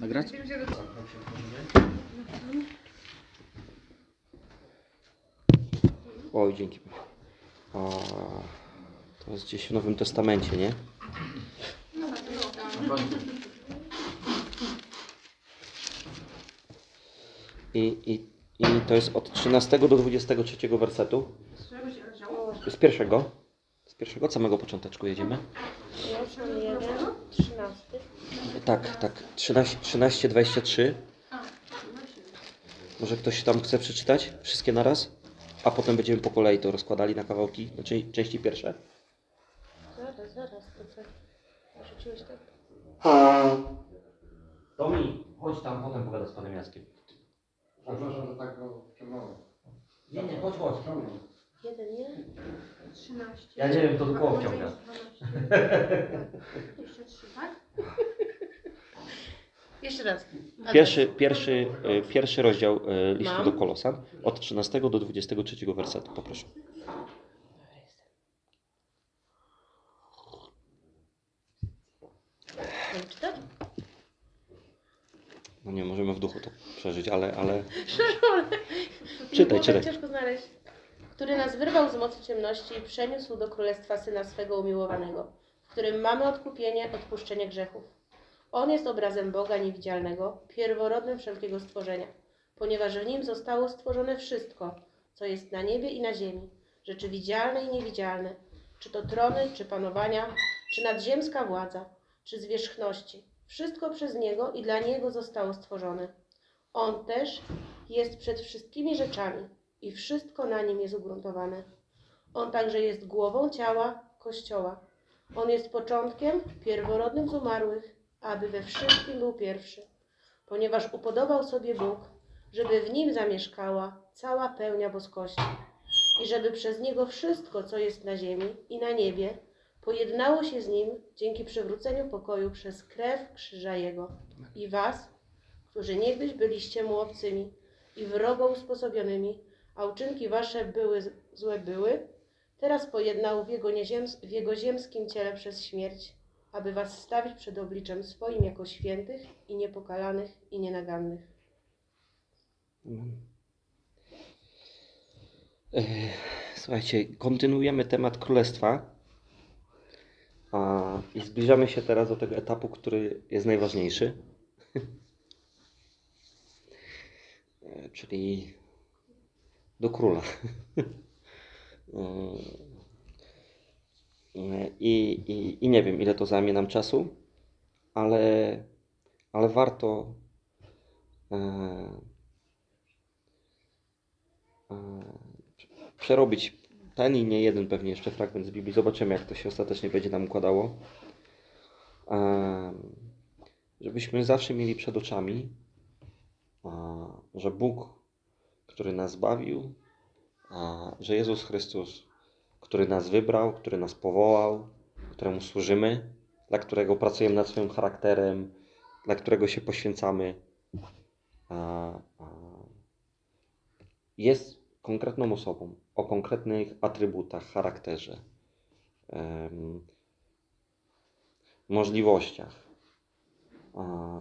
Nagrać? Oj, dzięki. A, to jest gdzieś w Nowym Testamencie, nie? I, i, I to jest od 13 do 23 wersetu. Z pierwszego. Z pierwszego, od samego począteczku jedziemy. Kolosan 1, 13. Tak, tak. 13, 13 23. Może ktoś tam chce przeczytać? Wszystkie naraz? A potem będziemy po kolei to rozkładali na kawałki, znaczy części pierwsze. Zaraz, zaraz, to co? Rzuciłeś tak? Tomi, chodź tam, potem pogada z panem Jackiem. Przepraszam, że tak go wciągnąłem. Nie, nie, chodź, chodź. Wciągnął. Jeden, nie? 13. Ja nie wiem, to do koło wciąga. 23, tak? Jeszcze raz. Pierwszy, pierwszy, e, pierwszy rozdział e, listu Mam. do Kolosan, od 13 do 23 wersetu, poproszę. Mam czytać? No nie, możemy w duchu to przeżyć, ale, ale Czytaj, było tak czytaj. ciężko znaleźć. Który nas wyrwał z mocy ciemności i przeniósł do królestwa Syna swego umiłowanego, w którym mamy odkupienie, odpuszczenie grzechów. On jest obrazem Boga niewidzialnego, pierworodnym wszelkiego stworzenia, ponieważ w nim zostało stworzone wszystko, co jest na niebie i na ziemi, rzeczy widzialne i niewidzialne, czy to trony, czy panowania, czy nadziemska władza, czy zwierzchności. Wszystko przez Niego i dla Niego zostało stworzone. On też jest przed wszystkimi rzeczami i wszystko na nim jest ugruntowane. On także jest głową ciała Kościoła. On jest początkiem, pierworodnym z umarłych, aby we wszystkim był pierwszy, ponieważ upodobał sobie Bóg, żeby w nim zamieszkała cała pełnia boskości i żeby przez niego wszystko, co jest na ziemi i na niebie, pojednało się z nim dzięki przywróceniu pokoju przez krew krzyża Jego. I was, którzy niegdyś byliście mu obcymi i wrogo usposobionymi, a uczynki wasze były złe były, teraz pojednał w jego, nieziems- w jego ziemskim ciele przez śmierć, aby was stawić przed obliczem swoim jako świętych i niepokalanych i nienagannych. słuchajcie, kontynuujemy temat królestwa i zbliżamy się teraz do tego etapu, który jest najważniejszy. E, Czyli do króla. E, I, i, I nie wiem, ile to zajmie nam czasu, ale, ale warto e, e, przerobić ten i nie jeden pewnie jeszcze fragment z Biblii. Zobaczymy, jak to się ostatecznie będzie nam układało. E, Żebyśmy zawsze mieli przed oczami, że Bóg, który nas zbawił, a, że Jezus Chrystus, który nas wybrał, który nas powołał, któremu służymy, dla którego pracujemy nad swoim charakterem, dla którego się poświęcamy, jest konkretną osobą o konkretnych atrybutach, charakterze, możliwościach. A,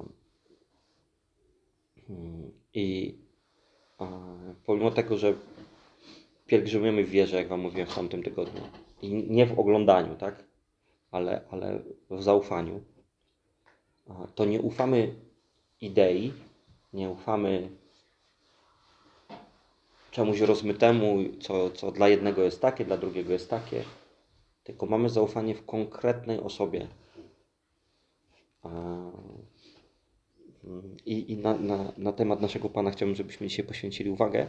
mm, I pomimo tego, że pielgrzymujemy w wierze, jak Wam mówiłem w tamtym tygodniu, i nie w oglądaniu, tak, ale, ale w zaufaniu, to nie ufamy idei, nie ufamy czemuś rozmytemu, co, co dla jednego jest takie, dla drugiego jest takie, tylko mamy zaufanie w konkretnej osobie. I, i na, na, na temat naszego Pana chciałbym, żebyśmy dzisiaj poświęcili uwagę,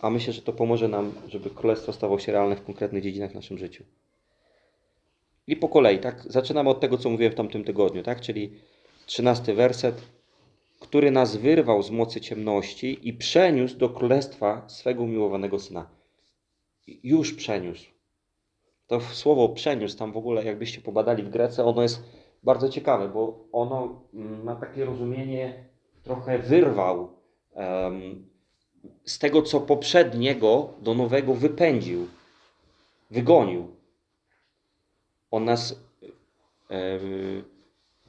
a myślę, że to pomoże nam, żeby królestwo stało się realne w konkretnych dziedzinach w naszym życiu. I po kolei, tak? Zaczynamy od tego, co mówiłem w tamtym tygodniu, tak? Czyli trzynasty werset który nas wyrwał z mocy ciemności i przeniósł do królestwa swego umiłowanego syna. Już przeniósł. To słowo przeniósł, tam w ogóle, jakbyście pobadali w Grece, ono jest bardzo ciekawe, bo ono mm, ma takie rozumienie, trochę wyrwał em, z tego, co poprzedniego do nowego wypędził, wygonił. On nas e,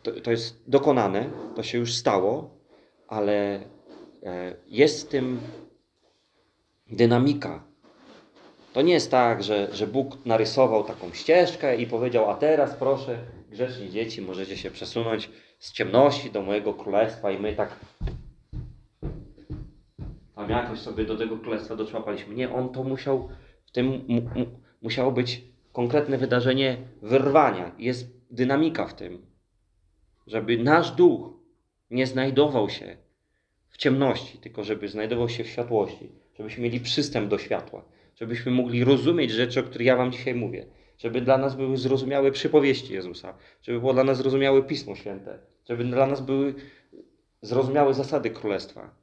to, to jest dokonane, to się już stało, ale e, jest w tym dynamika. To nie jest tak, że, że Bóg narysował taką ścieżkę i powiedział, a teraz proszę, grzeczni dzieci, możecie się przesunąć z ciemności do mojego królestwa i my tak tam jakoś sobie do tego królestwa doczłapaliśmy. Nie, on to musiał, w tym mu, mu, musiało być konkretne wydarzenie wyrwania. Jest dynamika w tym, żeby nasz duch nie znajdował się w ciemności, tylko żeby znajdował się w światłości, żebyśmy mieli przystęp do światła, żebyśmy mogli rozumieć rzeczy, o których ja Wam dzisiaj mówię, żeby dla nas były zrozumiałe przypowieści Jezusa, żeby było dla nas zrozumiałe Pismo Święte, żeby dla nas były zrozumiałe zasady Królestwa.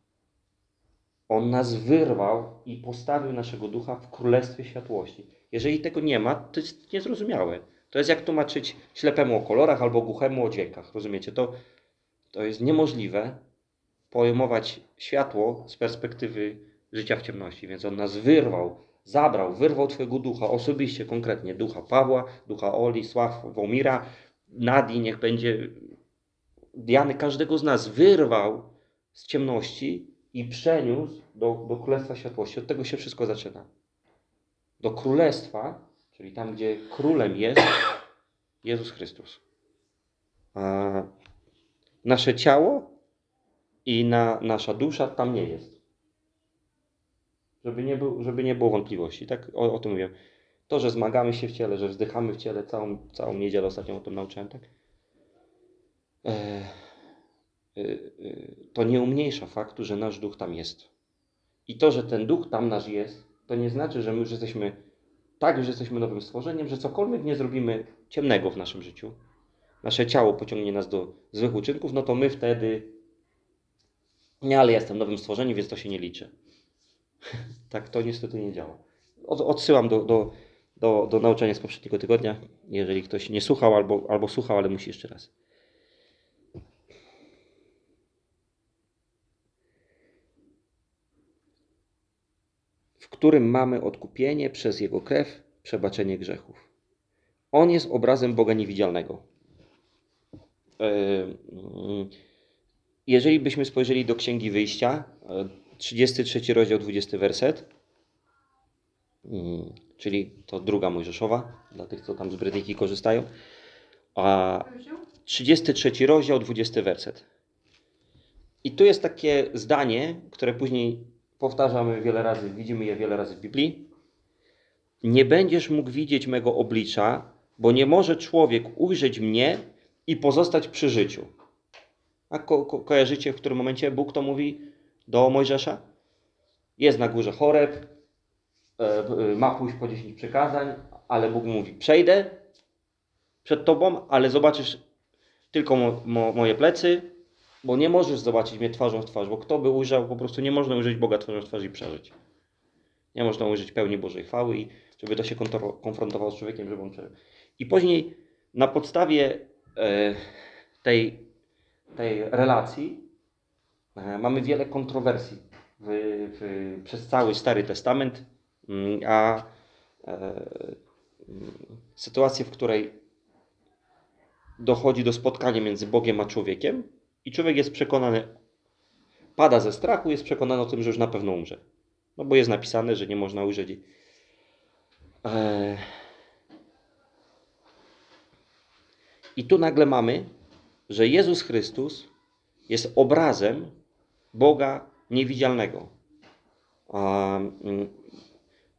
On nas wyrwał i postawił naszego ducha w Królestwie Światłości. Jeżeli tego nie ma, to jest niezrozumiałe. To jest jak tłumaczyć ślepemu o kolorach albo głuchemu o dźwiękach. Rozumiecie? To, to jest niemożliwe pojmować światło z perspektywy życia w ciemności. Więc on nas wyrwał, zabrał, wyrwał Twojego ducha, osobiście, konkretnie ducha Pawła, ducha Oli, Sławomira, Nadii, niech będzie Diany, każdego z nas wyrwał z ciemności i przeniósł do, do Królestwa Światłości. Od tego się wszystko zaczyna. Do Królestwa, czyli tam, gdzie królem jest Jezus Chrystus. A nasze ciało i na, nasza dusza tam nie jest. Żeby nie, był, żeby nie było wątpliwości. Tak o, o tym mówię. To, że zmagamy się w ciele, że wzdychamy w ciele, całą, całą niedzielę ostatnio o tym nauczyłem, tak? E, e, e, to nie umniejsza faktu, że nasz duch tam jest. I to, że ten duch tam nasz jest, to nie znaczy, że my już jesteśmy, tak już jesteśmy nowym stworzeniem, że cokolwiek nie zrobimy ciemnego w naszym życiu, nasze ciało pociągnie nas do złych uczynków, no to my wtedy, nie, ale jestem nowym stworzeniem, więc to się nie liczy. tak to niestety nie działa. Od, odsyłam do, do, do, do nauczania z poprzedniego tygodnia, jeżeli ktoś nie słuchał albo, albo słuchał, ale musi jeszcze raz. w którym mamy odkupienie przez Jego krew, przebaczenie grzechów. On jest obrazem Boga niewidzialnego. E, mm, Jeżeli byśmy spojrzeli do Księgi Wyjścia, e, 33 rozdział, 20 werset, mm, czyli to druga Mojżeszowa, dla tych, co tam z Brytyjki korzystają, a Rozdział? 33 rozdział, 20 werset. I tu jest takie zdanie, które później powtarzamy wiele razy, widzimy je wiele razy w Biblii. Nie będziesz mógł widzieć mego oblicza, bo nie może człowiek ujrzeć mnie i pozostać przy życiu. A ko ko kojarzycie, w którym momencie Bóg to mówi do Mojżesza? Jest na górze choreb, e, e, ma pójść po 10 przykazań, ale Bóg mówi: Przejdę przed tobą, ale zobaczysz tylko mo mo moje plecy, bo nie możesz zobaczyć mnie twarzą w twarz, bo kto by ujrzał, po prostu nie można ujrzeć Boga twarzą w twarz i przeżyć. Nie można ujrzeć pełni Bożej chwały i żeby to się konfrontowało z człowiekiem, żeby on przeżył. I później na podstawie e, tej, tej relacji mamy wiele kontrowersji w, w, przez cały Stary Testament, mm, a e, mm, sytuację, w której dochodzi do spotkania między Bogiem a człowiekiem i człowiek jest przekonany, pada ze strachu, jest przekonany o tym, że już na pewno umrze. No bo jest napisane, że nie można ujrzeć. Eee... I tu nagle mamy, że Jezus Chrystus jest obrazem Boga niewidzialnego. Mm,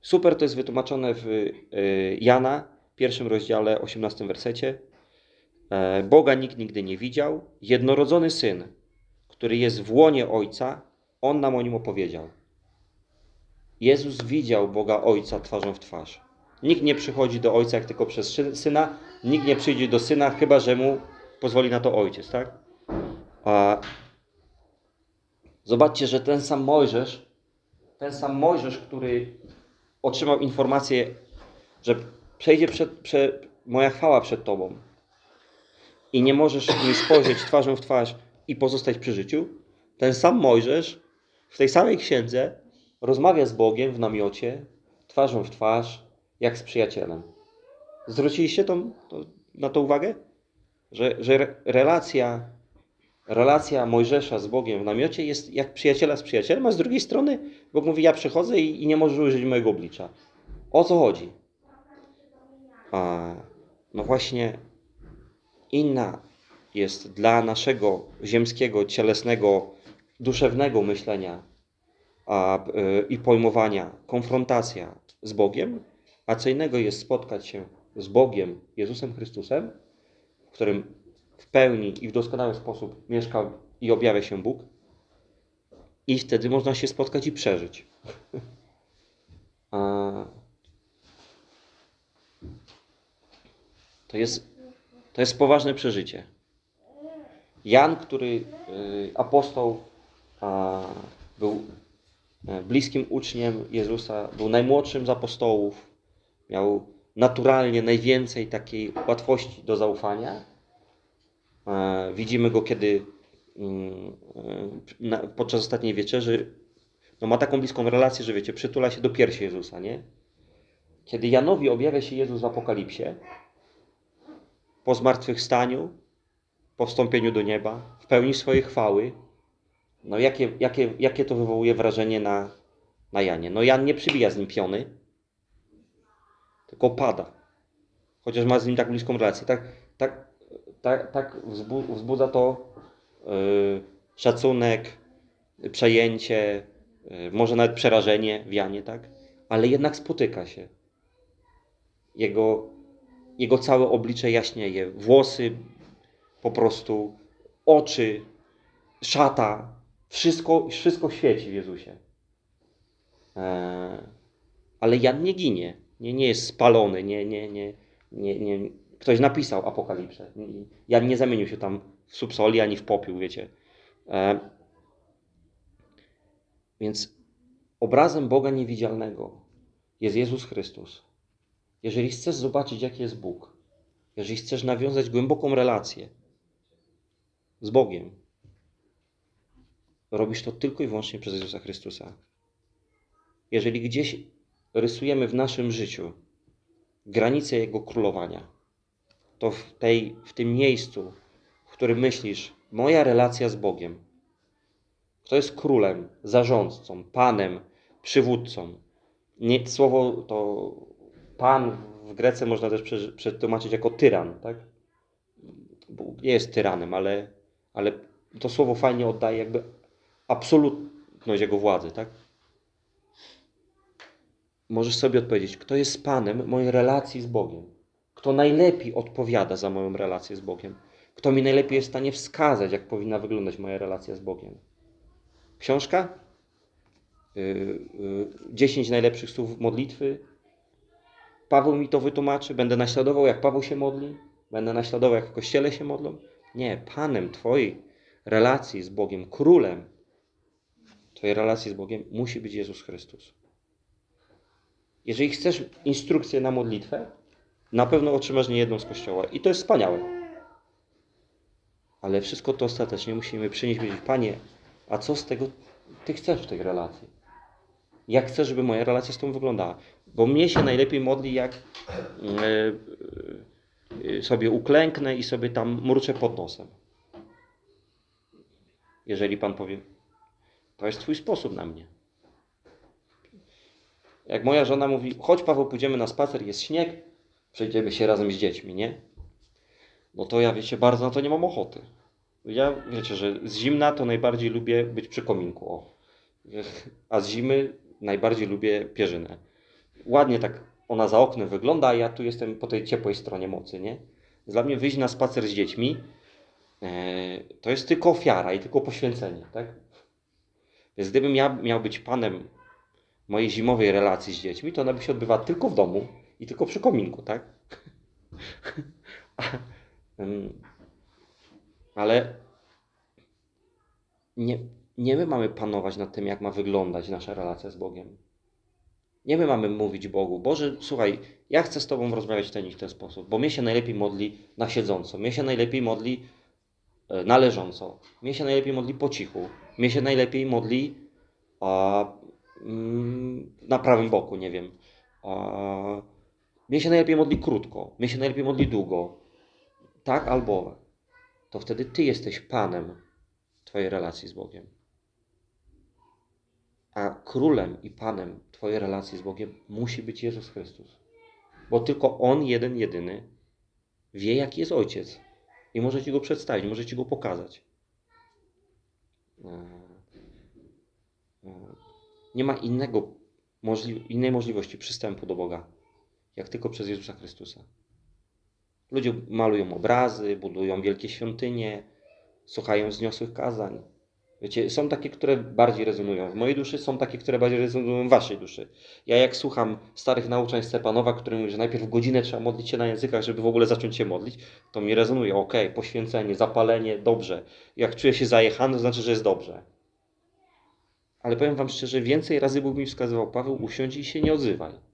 super to jest wytłumaczone w y, Jana, pierwszym rozdziale, 18 wersecie. E, Boga nikt nigdy nie widział. Jednorodzony syn, który jest w łonie Ojca, on nam o nim opowiedział. Jezus widział Boga Ojca twarzą w twarz. Nikt nie przychodzi do Ojca jak tylko przez sy- syna, nikt nie przyjdzie do syna, chyba że mu pozwoli na to ojciec, tak? A zobaczcie, że ten sam Mojżesz, ten sam Mojżesz, który otrzymał informację, że przejdzie przed, prze, moja chwała przed Tobą, i nie możesz mi spojrzeć twarzą w twarz i pozostać przy życiu, ten sam Mojżesz w tej samej księdze rozmawia z Bogiem w namiocie, twarzą w twarz, jak z przyjacielem. Zwróciliście tą, to, na to uwagę? że, że re- relacja, relacja Mojżesza z Bogiem w namiocie jest jak przyjaciela z przyjacielem, a z drugiej strony Bóg mówi, ja przychodzę i, i nie możesz użyć mojego oblicza. O co chodzi? A, no właśnie inna jest dla naszego ziemskiego, cielesnego, duszewnego myślenia a, y, i pojmowania konfrontacja z Bogiem, a co innego jest spotkać się z Bogiem, Jezusem Chrystusem, w którym w pełni i w doskonały sposób mieszka i objawia się Bóg. I wtedy można się spotkać i przeżyć. To jest, to jest poważne przeżycie. Jan, który y, apostoł, był e, bliskim uczniem Jezusa, był najmłodszym z apostołów, miał naturalnie najwięcej takiej łatwości do zaufania. E, Widzimy go, kiedy mm, e, podczas ostatniej wieczerzy no ma taką bliską relację, że wiecie, przytula się do piersi Jezusa, nie? Kiedy Janowi objawia się Jezus w Apokalipsie, po zmartwychwstaniu, po wstąpieniu do nieba, w pełni swojej chwały, no jakie, jakie, jakie to wywołuje wrażenie na, na Janie? No Jan nie przybija z nim piony, tylko pada. Chociaż ma z nim tak bliską relację. Tak, tak, tak, tak wzbu- wzbudza to yy, szacunek, przejęcie, yy, może nawet przerażenie w Janie, tak? Ale jednak spotyka się. Jego, jego całe oblicze jaśnieje. Włosy po prostu, oczy, szata, wszystko, wszystko świeci w Jezusie. Eee, ale Jan nie ginie, nie, nie jest spalony, nie, nie, nie, nie, nie. Ktoś napisał apokalipsę. Jan nie zamienił się tam w subsoli ani w popiół, wiecie. Eee, więc obrazem Boga niewidzialnego jest Jezus Chrystus. Jeżeli chcesz zobaczyć, jaki jest Bóg, jeżeli chcesz nawiązać głęboką relację z Bogiem, robisz to tylko i wyłącznie przez Jezusa Chrystusa. Jeżeli gdzieś rysujemy w naszym życiu granicę Jego królowania, to w, tej, w tym miejscu, w którym myślisz, moja relacja z Bogiem, kto jest królem, zarządcą, panem, przywódcą. Nie, słowo to pan w Grece można też prze- przetłumaczyć jako tyran, tak? Nie jest tyranem, ale, ale to słowo fajnie oddaje jakby absolutność Jego władzy, tak? Możesz sobie odpowiedzieć, kto jest Panem mojej relacji z Bogiem? Kto najlepiej odpowiada za moją relację z Bogiem? Kto mi najlepiej jest w stanie wskazać, jak powinna wyglądać moja relacja z Bogiem? Książka? Yy, yy, 10 najlepszych słów modlitwy. Paweł mi to wytłumaczy. Będę naśladował, jak Paweł się modli. Będę naśladował, jak w kościele się modlą. Nie, Panem Twojej relacji z Bogiem, królem Twojej relacji z Bogiem musi być Jezus Chrystus. Jeżeli chcesz instrukcję na modlitwę, na pewno otrzymasz niejedną z kościoła. I to jest wspaniałe. Ale wszystko to ostatecznie musimy przynieść powiedzieć, Panie, a co z tego Ty chcesz w tej relacji? Jak chcesz, żeby moja relacja z Tobą wyglądała? Bo mnie się najlepiej modli, jak e, e, sobie uklęknę i sobie tam mruczę pod nosem. Jeżeli Pan powie, to jest Twój sposób na mnie. Jak moja żona mówi, chodź Paweł, pójdziemy na spacer, jest śnieg, przejdziemy się razem z dziećmi, nie? No to ja, wiecie, bardzo na to nie mam ochoty. Ja, wiecie, że z zimna to najbardziej lubię być przy kominku, o. A z zimy najbardziej lubię pierzynę. Ładnie tak ona za oknem wygląda, a ja tu jestem po tej ciepłej stronie mocy, nie? Dla mnie wyjść na spacer z dziećmi e, to jest tylko ofiara i tylko poświęcenie, tak? Więc gdybym ja miał być panem mojej zimowej relacji z dziećmi, to ona by się odbywała tylko w domu i tylko przy kominku, tak? Ale nie, nie my mamy panować nad tym, jak ma wyglądać nasza relacja z Bogiem. Nie my mamy mówić Bogu, Boże, słuchaj, ja chcę z Tobą rozmawiać w ten i w ten sposób, bo mnie się najlepiej modli na siedząco, mnie się najlepiej modli e, na leżąco, mnie się najlepiej modli po cichu, mnie się najlepiej modli a, mm, na prawym boku, nie wiem. A, mnie się najlepiej modli krótko, mnie się najlepiej modli długo. tak albo to wtedy Ty jesteś Panem Twojej relacji z Bogiem. A królem i Panem Twojej relacji z Bogiem musi być Jezus Chrystus. Bo tylko On, jeden, jedyny, wie, jaki jest Ojciec. I może Ci go przedstawić, może Ci go pokazać. Nie ma innego, innej możliwości przystępu do Boga, jak tylko przez Jezusa Chrystusa. Ludzie malują obrazy, budują wielkie świątynie, słuchają wzniosłych kazań. Wiecie, są takie, które bardziej rezonują w mojej duszy, są takie, które bardziej rezonują w waszej duszy. Ja jak słucham starych nauczań Stepanowa, który mówi, że najpierw godzinę trzeba modlić się na językach, żeby w ogóle zacząć się modlić, to mi rezonuje, okej, poświęcenie, zapalenie, dobrze. Jak czuję się zajechany, to znaczy, że jest dobrze. Ale powiem wam szczerze, więcej razy Bóg mi wskazywał, Paweł, usiądź i się nie odzywaj.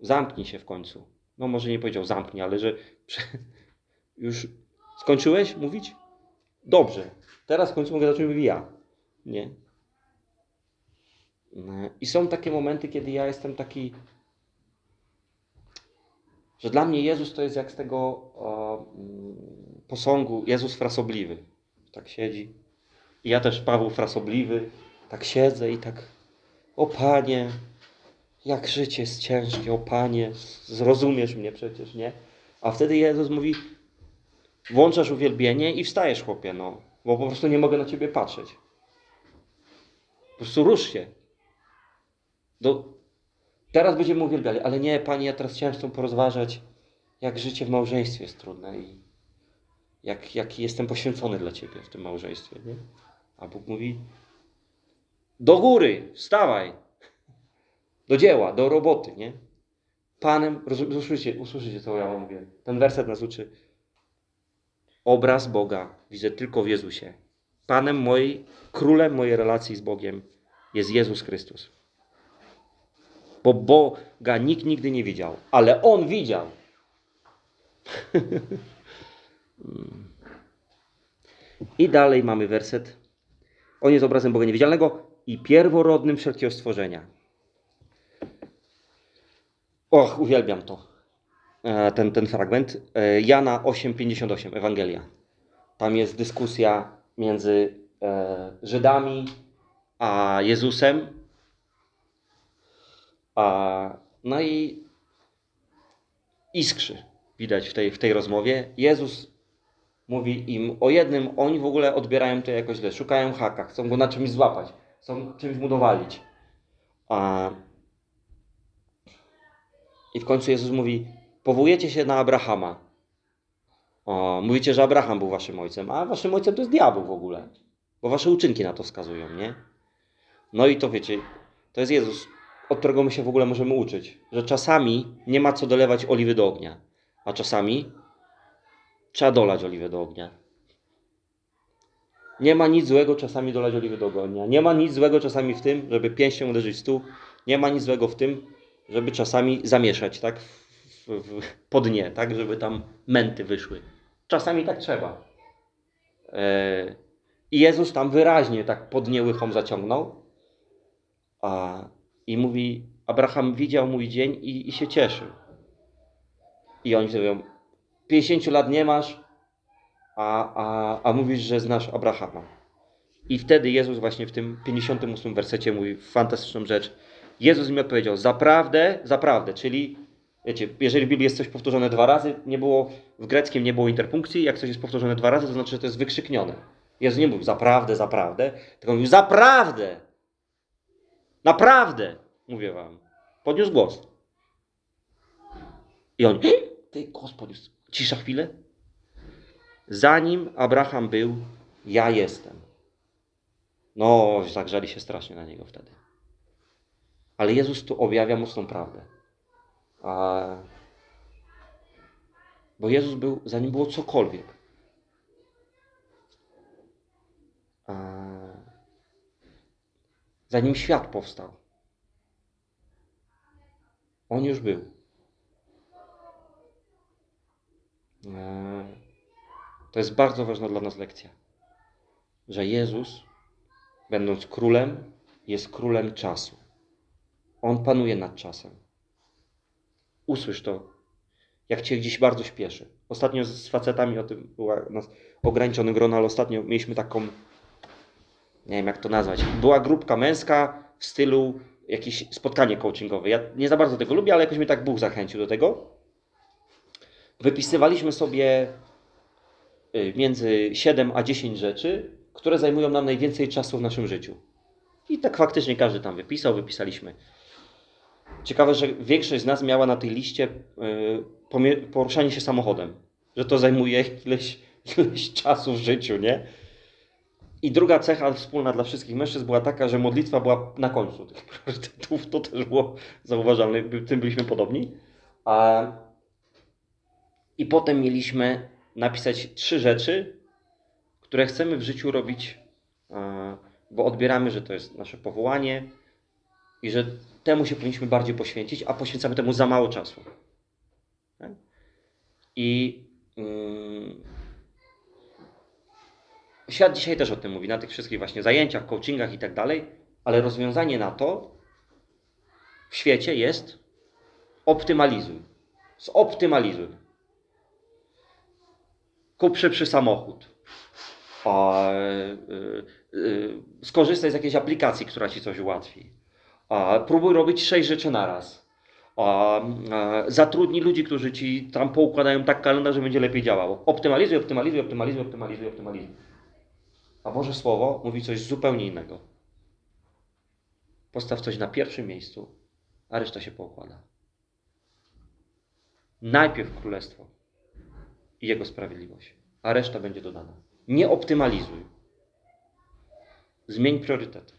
Zamknij się w końcu. No może nie powiedział zamknij, ale że już skończyłeś mówić? Dobrze. Teraz w końcu mogę zacząć mówić ja. Nie? I są takie momenty, kiedy ja jestem taki, że dla mnie Jezus to jest jak z tego mm, posągu Jezus frasobliwy. Tak siedzi. I ja też Paweł frasobliwy. Tak siedzę i tak, o Panie, jak życie jest ciężkie, o Panie, zrozumiesz mnie przecież, nie? A wtedy Jezus mówi, włączasz uwielbienie i wstajesz, chłopie, no. Bo po prostu nie mogę na ciebie patrzeć. Po prostu rusz się. Do... Teraz będziemy uwielbiali, ale nie, Panie, ja teraz chciałem z Tobą porozważać, jak życie w małżeństwie jest trudne i jak, jak jestem poświęcony dla Ciebie w tym małżeństwie, nie? A Bóg mówi, do góry, wstawaj, do dzieła, do roboty, nie? Panem, usłyszycie, usłyszycie, co ja mówię. Ten werset nas uczy. Obraz Boga widzę tylko w Jezusie. Panem mojej, królem mojej relacji z Bogiem jest Jezus Chrystus. Bo Boga nikt nigdy nie widział, ale On widział. I dalej mamy werset. On jest obrazem Boga niewidzialnego i pierworodnym wszelkiego stworzenia. Och, uwielbiam to. E, Ten, ten fragment. E, Jana 8,58, Ewangelia. Tam jest dyskusja między e, Żydami a Jezusem. A, no i iskrzy widać w tej, w tej rozmowie. Jezus mówi im o jednym, oni w ogóle odbierają to jakoś źle, szukają haka, chcą go na czymś złapać, chcą czymś mu dowalić. A, I w końcu Jezus mówi, powołujecie się na Abrahama. O, mówicie, że Abraham był waszym ojcem, a waszym ojcem to jest diabeł w ogóle. Bo wasze uczynki na to wskazują, nie? No i to wiecie, to jest Jezus, od którego my się w ogóle możemy uczyć. Że czasami nie ma co dolewać oliwy do ognia, a czasami trzeba dolać oliwę do ognia. Nie ma nic złego czasami dolać oliwy do ognia. Nie ma nic złego czasami w tym, żeby pięścią uderzyć w stół. Nie ma nic złego w tym, żeby czasami zamieszać, tak? W, w, po dnie, tak? Żeby tam męty wyszły. Czasami tak trzeba. E, I Jezus tam wyraźnie tak pod nie łychą zaciągnął. A, I mówi, Abraham widział mój dzień i, i się cieszył. I oni mówią, 50 lat nie masz, a, a, a mówisz, że znasz Abrahama. I wtedy Jezus właśnie w tym 58 wersecie mówi fantastyczną rzecz. Jezus mi odpowiedział, zaprawdę, zaprawdę, czyli wiecie, jeżeli w Biblii jest coś powtórzone dwa razy, nie było, w greckim nie było interpunkcji, jak coś jest powtórzone dwa razy, to znaczy, że to jest wykrzyknione. Jezus nie mówił zaprawdę, zaprawdę, tylko mówił zaprawdę, naprawdę, mówię wam. Podniósł głos. I on, ty Gospodzie, cisza chwilę. Zanim Abraham był, ja jestem. No, zagrzali się strasznie na niego wtedy. Ale Jezus tu objawia mocną prawdę. A... Bo Jezus był, zanim było cokolwiek. A... Zanim świat powstał. On już był. E, To jest bardzo ważna dla nas lekcja, że Jezus, będąc królem, jest królem czasu. On panuje nad czasem. Usłysz to. jak cię gdzieś bardzo śpieszy. Ostatnio z facetami o tym była nas ograniczony grono, ale ostatnio mieliśmy taką, nie wiem jak to nazwać, była grupka męska w stylu jakieś spotkanie coachingowe. Ja nie za bardzo tego lubię, ale jakoś mnie tak Bóg zachęcił do tego. Wypisywaliśmy sobie y, między 7 a 10 rzeczy, które zajmują nam najwięcej czasu w naszym życiu. I tak faktycznie każdy tam wypisał, wypisaliśmy. Ciekawe, że większość z nas miała na tej liście pomie- poruszanie się samochodem, że to zajmuje ileś, ileś czasu w życiu, nie? I druga cecha wspólna dla wszystkich mężczyzn była taka, że modlitwa była na końcu tych priorytetów. To też było zauważalne, tym byliśmy podobni. A... I potem mieliśmy napisać trzy rzeczy, które chcemy w życiu robić, e, bo odbieramy, że to jest nasze powołanie i że temu się powinniśmy bardziej poświęcić, a poświęcamy temu za mało czasu. Tak? I mm, świat dzisiaj też o tym mówi, na tych wszystkich właśnie zajęciach, coachingach i tak dalej, ale rozwiązanie na to w świecie jest optymalizuj. Zoptymalizuj. Kup szybszy samochód. A, y, y, skorzystaj z jakiejś aplikacji, która ci coś ułatwi. Próbuj robić sześć rzeczy naraz. A, a, zatrudnij ludzi, którzy ci tam poukładają tak kalendarz, że będzie lepiej działało. Optymalizuj, optymalizuj, optymalizuj, optymalizuj, optymalizuj. A Boże Słowo mówi coś zupełnie innego. Postaw coś na pierwszym miejscu, a reszta się poukłada. Najpierw królestwo i jego sprawiedliwość, a reszta będzie dodana. Nie optymalizuj. Zmień priorytety.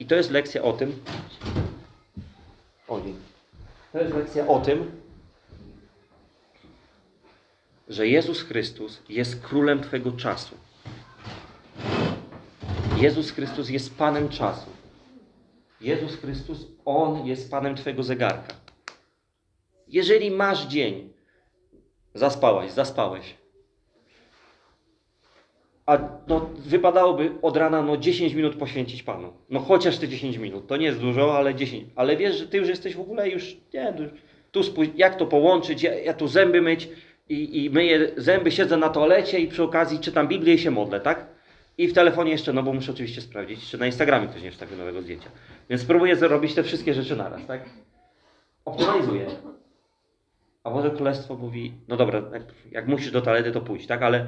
I to jest lekcja o tym. To jest lekcja o tym, że Jezus Chrystus jest królem Twojego czasu. Jezus Chrystus jest Panem czasu. Jezus Chrystus, On jest Panem Twojego zegarka. Jeżeli masz dzień, zaspałaś, zaspałeś, a no, wypadałoby od rana no, 10 minut poświęcić Panu. No chociaż te 10 minut. To nie jest dużo, ale 10. Ale wiesz, że Ty już jesteś w ogóle już, nie, tu- tu jak to połączyć, ja, ja tu zęby myć i, i myję zęby, siedzę na toalecie i przy okazji czytam Biblię i się modlę, tak? I w telefonie jeszcze, no bo muszę oczywiście sprawdzić, czy na Instagramie ktoś nie wstawił nowego zdjęcia. Więc spróbuję zrobić te wszystkie rzeczy naraz, tak? Optymalizuję. A Boże Królestwo mówi, no dobra, jak, jak musisz do toalety, to pójdź, tak? Ale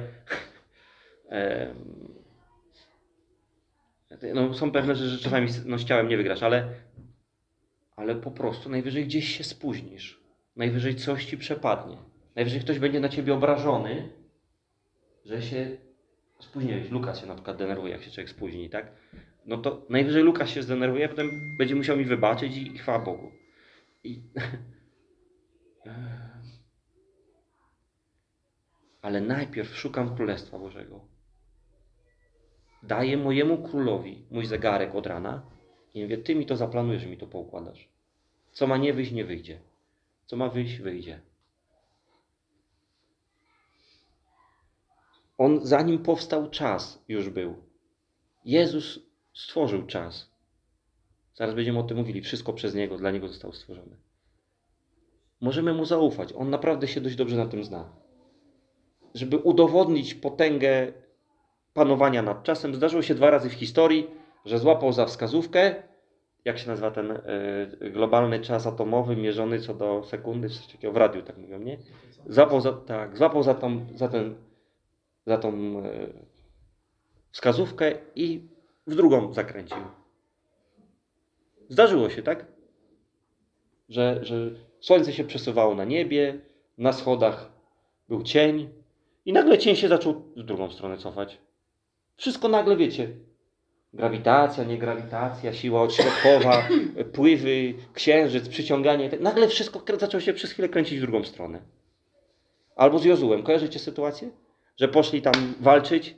no, są pewne rzeczy, że czasami no, z ciałem nie wygrasz, ale, ale po prostu najwyżej gdzieś się spóźnisz. Najwyżej coś ci przepadnie. Najwyżej ktoś będzie na ciebie obrażony, że się spóźniłeś. Lukas się na przykład denerwuje, jak się człowiek spóźni, tak? No to najwyżej Lukas się zdenerwuje, a potem będzie musiał mi wybaczyć i, i chwała Bogu. I... Ale najpierw szukam Królestwa Bożego. Daję mojemu królowi mój zegarek od rana i mówię, ty mi to zaplanujesz, mi to poukładasz. Co ma nie wyjść, nie wyjdzie. Co ma wyjść, wyjdzie. On, zanim powstał czas, już był. Jezus stworzył czas. Zaraz będziemy o tym mówili. Wszystko przez Niego, dla Niego zostało stworzone. Możemy Mu zaufać. On naprawdę się dość dobrze na tym zna. Żeby udowodnić potęgę panowania nad czasem, zdarzyło się dwa razy w historii, że złapał za wskazówkę, jak się nazywa ten y, globalny czas atomowy mierzony co do sekundy, coś takiego w radiu, tak mówią, nie? Złapał za, tak, złapał za, tą, za, ten, za tą y, wskazówkę i w drugą zakręcił. Zdarzyło się, tak? Że, że słońce się przesuwało na niebie, na schodach był cień i nagle cień się zaczął w drugą stronę cofać. Wszystko nagle wiecie. Grawitacja, niegrawitacja, siła odśrodkowa, pływy, księżyc, przyciąganie. Nagle wszystko zaczęło się przez chwilę kręcić w drugą stronę. Albo z Jozułem. Kojarzycie sytuację? Że poszli tam walczyć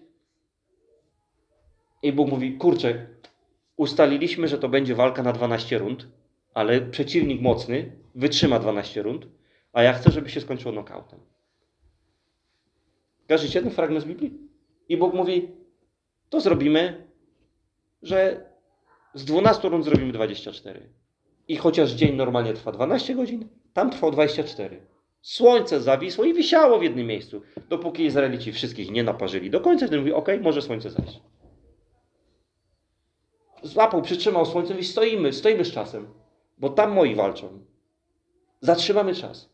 i Bóg mówi, kurczę, ustaliliśmy, że to będzie walka na 12 rund, ale przeciwnik mocny wytrzyma 12 rund, a ja chcę, żeby się skończyło nokautem. Kojarzycie ten fragment z Biblii? I Bóg mówi, to zrobimy, że z 12 rund zrobimy 24. I chociaż dzień normalnie trwa 12 godzin, Tam trwał 24. Słońce zawisło i wisiało w jednym miejscu, dopóki Izraelici wszystkich nie naparzyli. Do końca wtedy mówi, ok, może słońce zajść. Złapał, przytrzymał słońce i stoimy, stoimy z czasem, bo tam moi walczą. Zatrzymamy czas.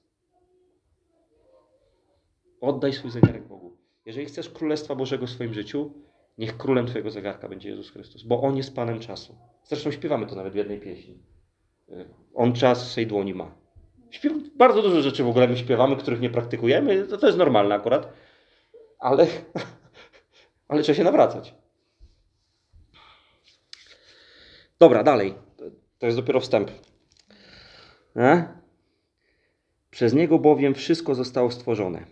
Oddaj swój zegarek Bogu. Jeżeli chcesz Królestwa Bożego w swoim życiu, niech królem Twojego zegarka będzie Jezus Chrystus, bo On jest Panem czasu. Zresztą śpiewamy to nawet w jednej pieśni. Y, On czas w swej dłoni ma. Śpiew... Bardzo dużo rzeczy w ogóle my śpiewamy, których nie praktykujemy. To, to jest normalne akurat. Ale, ale trzeba się nawracać. Dobra, dalej. To- jest dopiero wstęp. E? Przez Niego bowiem wszystko zostało stworzone.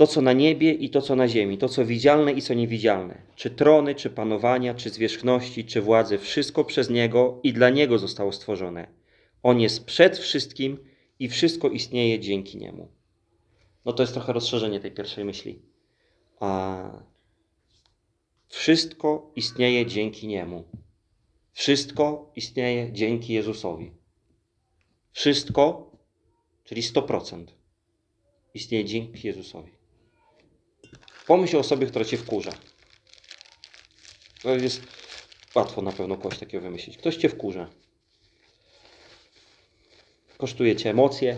To, co na niebie i to, co na ziemi, to, co widzialne i co niewidzialne, czy trony, czy panowania, czy zwierzchności, czy władze, wszystko przez Niego i dla Niego zostało stworzone. On jest przed wszystkim i wszystko istnieje dzięki Niemu. No to jest trochę rozszerzenie tej pierwszej myśli. A wszystko istnieje dzięki Niemu. Wszystko istnieje dzięki Jezusowi. Wszystko, czyli 100%, istnieje dzięki Jezusowi. Pomyśl o osobie, która cię wkurza. To jest łatwo na pewno kogoś takiego wymyślić. Ktoś cię wkurza. Kosztuje cię emocje.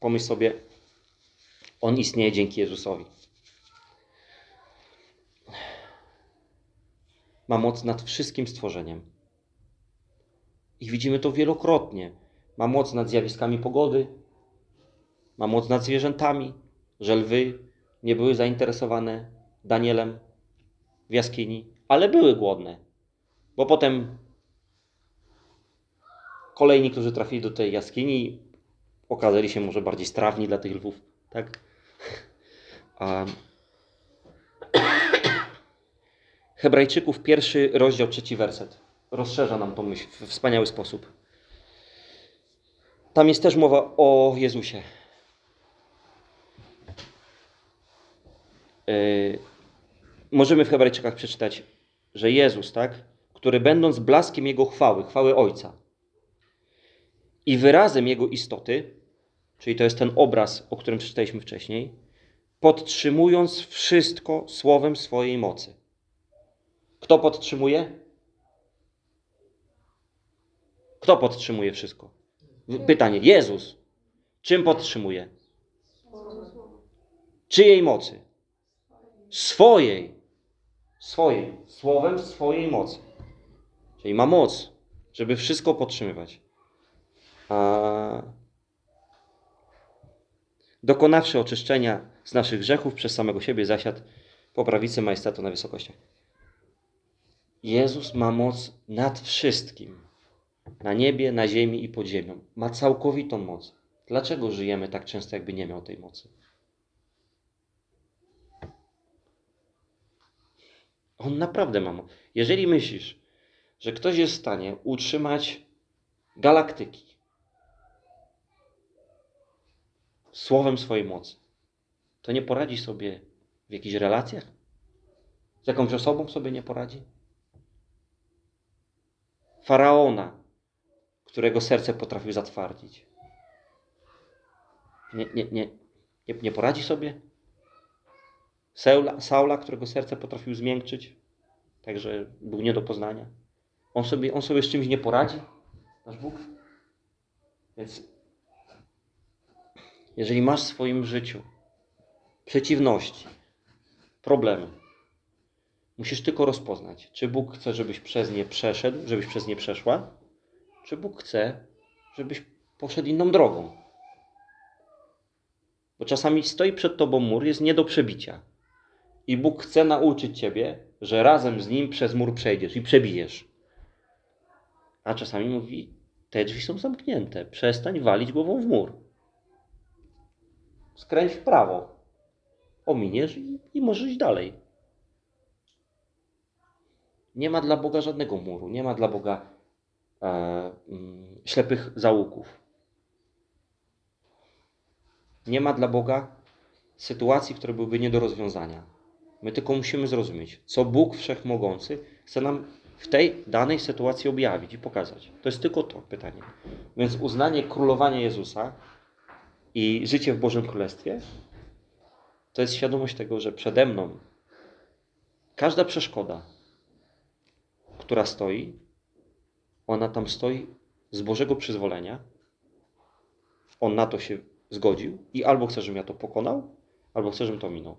Pomyśl sobie, on istnieje dzięki Jezusowi. Ma moc nad wszystkim stworzeniem. I widzimy to wielokrotnie. Ma moc nad zjawiskami pogody, ma moc nad zwierzętami, że lwy nie były zainteresowane Danielem w jaskini, ale były głodne. Bo potem kolejni, którzy trafili do tej jaskini, okazali się może bardziej strawni dla tych lwów. Tak? A... Hebrajczyków, pierwszy rozdział, trzeci werset. Rozszerza nam tą myśl w wspaniały sposób. Tam jest też mowa o Jezusie. Możemy w Hebrajczykach przeczytać, że Jezus, tak, który będąc blaskiem Jego chwały, chwały Ojca i wyrazem Jego istoty, czyli to jest ten obraz, o którym przeczytaliśmy wcześniej, podtrzymując wszystko słowem swojej mocy. Kto podtrzymuje? Kto podtrzymuje wszystko? Pytanie. Jezus. Czym podtrzymuje? Czyjej mocy? Swojej. Swojej. Słowem swojej mocy. Czyli ma moc, żeby wszystko podtrzymywać. A... Dokonawszy oczyszczenia z naszych grzechów przez samego siebie zasiadł po prawicy majestatu na wysokościach. Jezus ma moc nad wszystkim. Na niebie, na ziemi i pod ziemią. Ma całkowitą moc. Dlaczego żyjemy tak często, jakby nie miał tej mocy? On naprawdę ma. Jeżeli myślisz, że ktoś jest w stanie utrzymać galaktyki słowem swojej mocy, to nie poradzi sobie w jakichś relacjach? Z jakąś osobą sobie nie poradzi? Faraona, którego serce potrafił zatwardzić. Nie, nie, nie, nie, nie poradzi sobie? Saula, Saula, którego serce potrafił zmiękczyć, także był nie do poznania. On sobie, on sobie z czymś nie poradzi, nasz Bóg. Więc jeżeli masz w swoim życiu przeciwności, problemy, musisz tylko rozpoznać, czy Bóg chce, żebyś przez nie przeszedł, żebyś przez nie przeszła, czy Bóg chce, żebyś poszedł inną drogą. Bo czasami stoi przed tobą mur, jest nie do przebicia. I Bóg chce nauczyć ciebie, że razem z nim przez mur przejdziesz i przebijesz. A czasami mówi: Te drzwi są zamknięte, przestań walić głową w mur. Skręć w prawo, ominiesz i, i możesz iść dalej. Nie ma dla Boga żadnego muru, nie ma dla Boga e, mm, ślepych zaułków. Nie ma dla Boga sytuacji, które byłyby nie do rozwiązania. My tylko musimy zrozumieć, co Bóg Wszechmogący chce nam w tej danej sytuacji objawić i pokazać. To jest tylko to pytanie. Więc uznanie królowania Jezusa i życie w Bożym Królestwie to jest świadomość tego, że przede mną każda przeszkoda, która stoi, ona tam stoi z Bożego przyzwolenia. On na to się zgodził i albo chce, żebym ja to pokonał, albo chce, żebym to minął.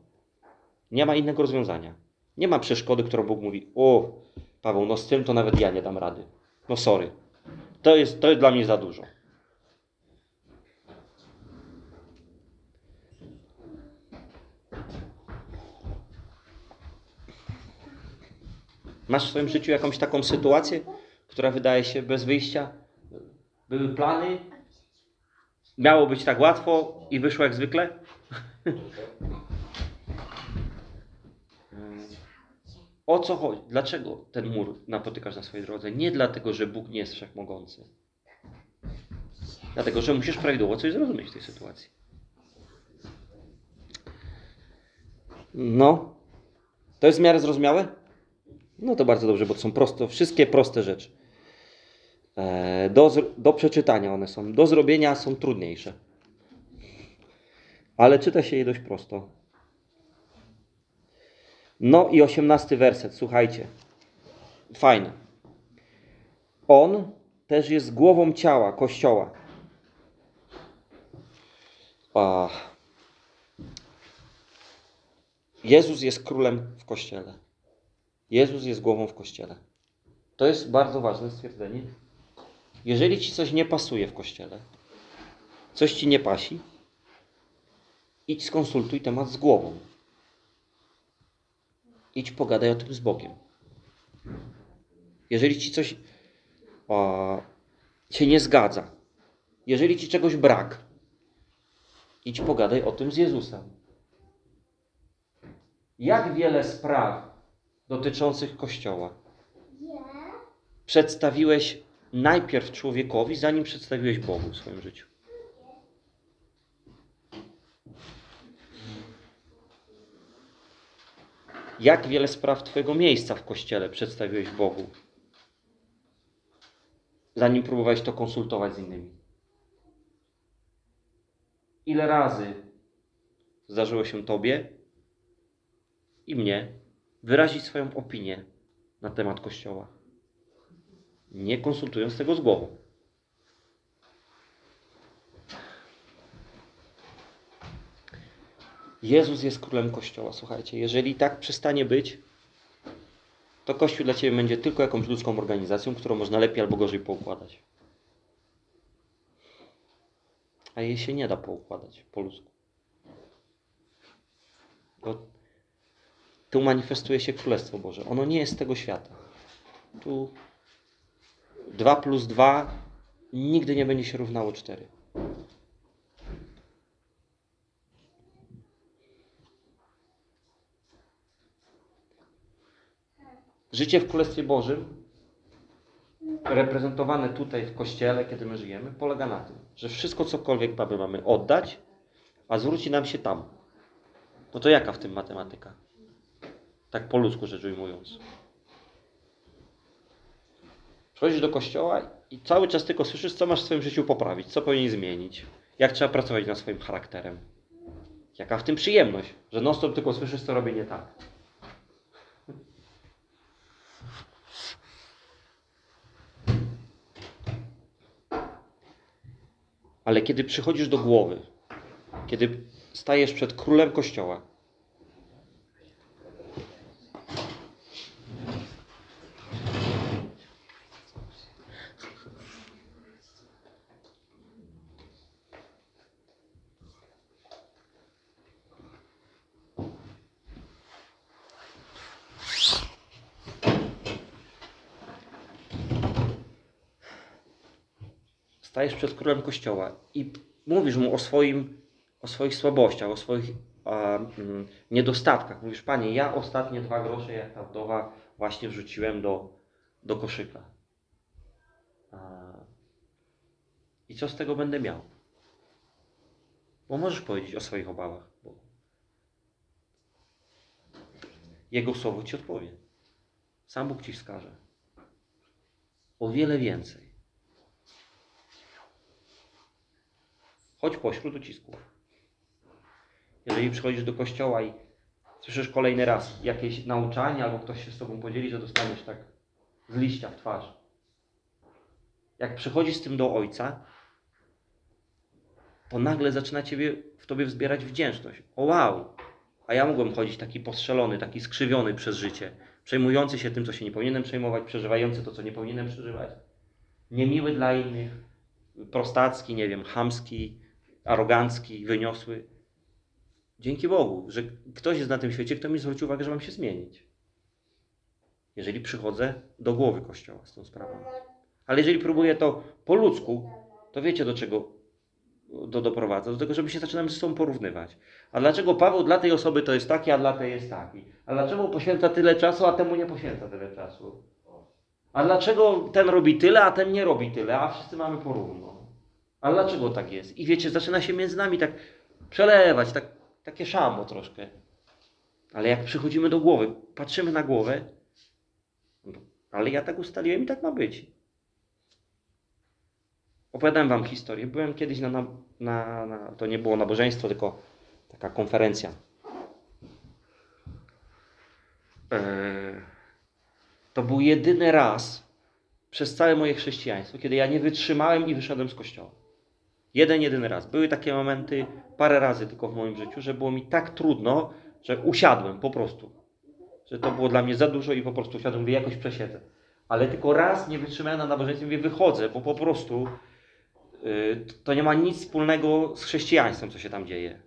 Nie ma innego rozwiązania. Nie ma przeszkody, którą Bóg mówi: O, Paweł, no z tym to nawet ja nie dam rady. No sorry. To jest, to jest dla mnie za dużo. Masz w swoim życiu jakąś taką sytuację, która wydaje się bez wyjścia? Były plany, miało być tak łatwo i wyszło jak zwykle? O co chodzi? Dlaczego ten mur napotykasz na swojej drodze? Nie dlatego, że Bóg nie jest wszechmogący. Dlatego, że musisz prawidłowo coś zrozumieć w tej sytuacji. No. To jest w miarę zrozumiałe? No to bardzo dobrze, bo to są prosto, wszystkie proste rzeczy. E, Do, do przeczytania one są. Do zrobienia są trudniejsze. Ale czyta się je dość prosto. No i osiemnasty werset, słuchajcie. Fajne. On też jest głową ciała, kościoła. A. Jezus jest królem w kościele. Jezus jest głową w kościele. To jest bardzo ważne stwierdzenie. Jeżeli ci coś nie pasuje w kościele, coś ci nie pasi, idź skonsultuj temat z głową. Idź pogadaj o tym z Bogiem. Jeżeli ci coś o, się nie zgadza, jeżeli ci czegoś brak, idź pogadaj o tym z Jezusem. Jak wiele spraw dotyczących Kościoła przedstawiłeś najpierw człowiekowi, zanim przedstawiłeś Bogu w swoim życiu? Jak wiele spraw Twojego miejsca w Kościele przedstawiłeś Bogu, zanim próbowałeś to konsultować z innymi? Ile razy zdarzyło się Tobie i mnie wyrazić swoją opinię na temat Kościoła, nie konsultując tego z głową? Jezus jest królem Kościoła. Słuchajcie, jeżeli tak przestanie być, to Kościół dla Ciebie będzie tylko jakąś ludzką organizacją, którą można lepiej albo gorzej poukładać. A jej się nie da poukładać po ludzku. Bo tu manifestuje się Królestwo Boże. Ono nie jest tego świata. Tu 2 plus 2 nigdy nie będzie się równało 4. Życie w Królestwie Bożym, reprezentowane tutaj w Kościele, kiedy my żyjemy, polega na tym, że wszystko cokolwiek mamy, mamy oddać, a zwróci nam się tam. No to jaka w tym matematyka? Tak po ludzku rzecz ujmując. Przychodzisz do kościoła i cały czas tylko słyszysz, co masz w swoim życiu poprawić, co powinien zmienić, jak trzeba pracować nad swoim charakterem. Jaka w tym przyjemność, że non stop tylko słyszysz, co robię nie tak. Ale kiedy przychodzisz do głowy, kiedy stajesz przed królem kościoła, stajesz przed królem kościoła i mówisz mu o, swoim, o swoich słabościach, o swoich a, mm, niedostatkach. Mówisz, panie, ja ostatnie dwa grosze, jak ta wdowa, właśnie wrzuciłem do, do koszyka. A, I co z tego będę miał? Bo możesz powiedzieć o swoich obawach. Bo Jego słowo ci odpowie. Sam Bóg ci wskaże. o wiele więcej. Chodź pośród ucisków. Jeżeli przychodzisz do kościoła i słyszysz kolejny raz jakieś nauczanie, albo ktoś się z tobą podzieli, że dostaniesz tak z liścia w twarz. Jak przychodzisz z tym do Ojca, to nagle zaczyna ciebie, w tobie wzbierać wdzięczność. O wow! A ja mogłem chodzić taki postrzelony, taki skrzywiony przez życie, przejmujący się tym, co się nie powinienem przejmować, przeżywający to, co nie powinienem przeżywać. Niemiły dla innych, prostacki, nie wiem, chamski, arogancki, wyniosły. Dzięki Bogu, że ktoś jest na tym świecie, kto mi zwrócił uwagę, że mam się zmienić. Jeżeli przychodzę do głowy Kościoła z tą sprawą. Ale jeżeli próbuję to po ludzku, to wiecie do czego to doprowadza? Do tego, że my się zaczynamy ze sobą porównywać. A dlaczego Paweł dla tej osoby to jest taki, a dla tej jest taki? A dlaczego poświęca tyle czasu, a temu nie poświęca tyle czasu? A dlaczego ten robi tyle, a ten nie robi tyle, a wszyscy mamy porówno? A dlaczego tak jest? I wiecie, zaczyna się między nami tak przelewać, tak, takie szambo troszkę. Ale jak przychodzimy do głowy, patrzymy na głowę, ale ja tak ustaliłem i tak ma być. Opowiadałem wam historię. Byłem kiedyś na, na, na, na to nie było nabożeństwo, tylko taka konferencja. Eee, to był jedyny raz przez całe moje chrześcijaństwo, kiedy ja nie wytrzymałem i wyszedłem z kościoła. Jeden, jedyny raz. Były takie momenty, parę razy tylko w moim życiu, że było mi tak trudno, że usiadłem po prostu. Że to było dla mnie za dużo i po prostu usiadłem, mówię, jakoś przesiedzę. Ale tylko raz nie wytrzymałem na nabożeństwie, mówię, wychodzę, bo po prostu yy, to nie ma nic wspólnego z chrześcijaństwem, co się tam dzieje.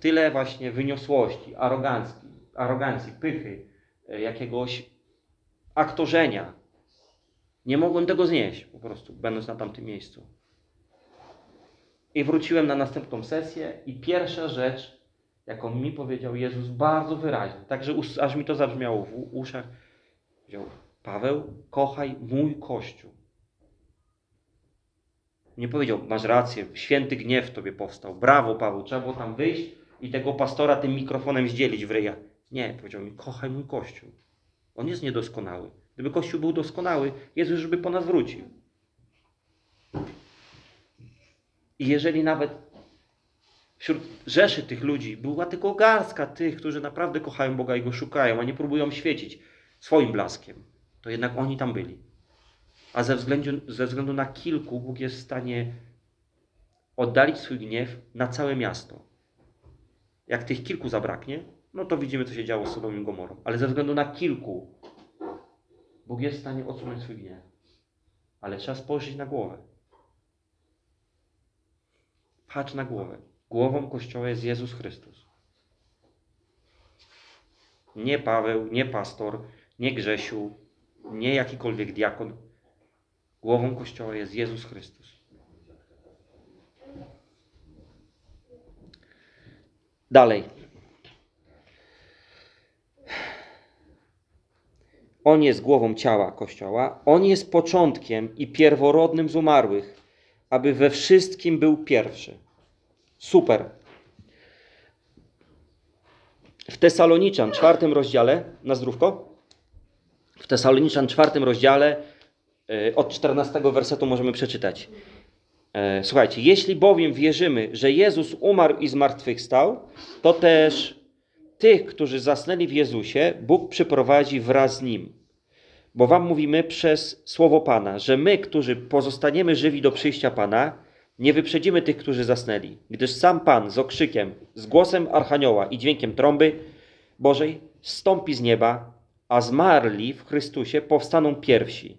Tyle właśnie wyniosłości, arogancji, arogancji pychy, yy, jakiegoś aktorzenia. Nie mogłem tego znieść po prostu, będąc na tamtym miejscu. I wróciłem na następną sesję i pierwsza rzecz, jaką mi powiedział Jezus bardzo wyraźnie, także aż mi to zabrzmiało w uszach, powiedział, Paweł, kochaj mój Kościół. Nie powiedział, masz rację, święty gniew w tobie powstał, brawo Paweł, trzeba było tam wyjść i tego pastora tym mikrofonem zdzielić w ryja. Nie, powiedział mi, kochaj mój Kościół. On jest niedoskonały. Gdyby Kościół był doskonały, Jezus już by po nas wrócił. I jeżeli nawet wśród rzeszy tych ludzi była tylko garstka tych, którzy naprawdę kochają Boga i Go szukają, a nie próbują świecić swoim blaskiem, to jednak oni tam byli. A ze względu, ze względu na kilku Bóg jest w stanie oddalić swój gniew na całe miasto. Jak tych kilku zabraknie, no to widzimy, co się działo z Sodomą i Gomorą. Ale ze względu na kilku Bóg jest w stanie odsunąć swój gniew. Ale trzeba spojrzeć na głowę. Patrz na głowę. Głową Kościoła jest Jezus Chrystus. Nie Paweł, nie pastor, nie Grzesiu, nie jakikolwiek diakon. Głową Kościoła jest Jezus Chrystus. Dalej. On jest głową ciała Kościoła. On jest początkiem i pierworodnym z umarłych, aby we wszystkim był pierwszy. Super. W Tesaloniczan, czwartym rozdziale, na zdrówko? W Tesaloniczan, czwartym rozdziale, e, od 14 wersetu możemy przeczytać. E, Słuchajcie, jeśli bowiem wierzymy, że Jezus umarł i zmartwychwstał, to też tych, którzy zasnęli w Jezusie, Bóg przyprowadzi wraz z Nim. Bo wam mówimy przez słowo Pana, że my, którzy pozostaniemy żywi do przyjścia Pana, nie wyprzedzimy tych, którzy zasnęli, gdyż sam Pan z okrzykiem, z głosem archanioła i dźwiękiem trąby Bożej stąpi z nieba, a zmarli w Chrystusie powstaną pierwsi.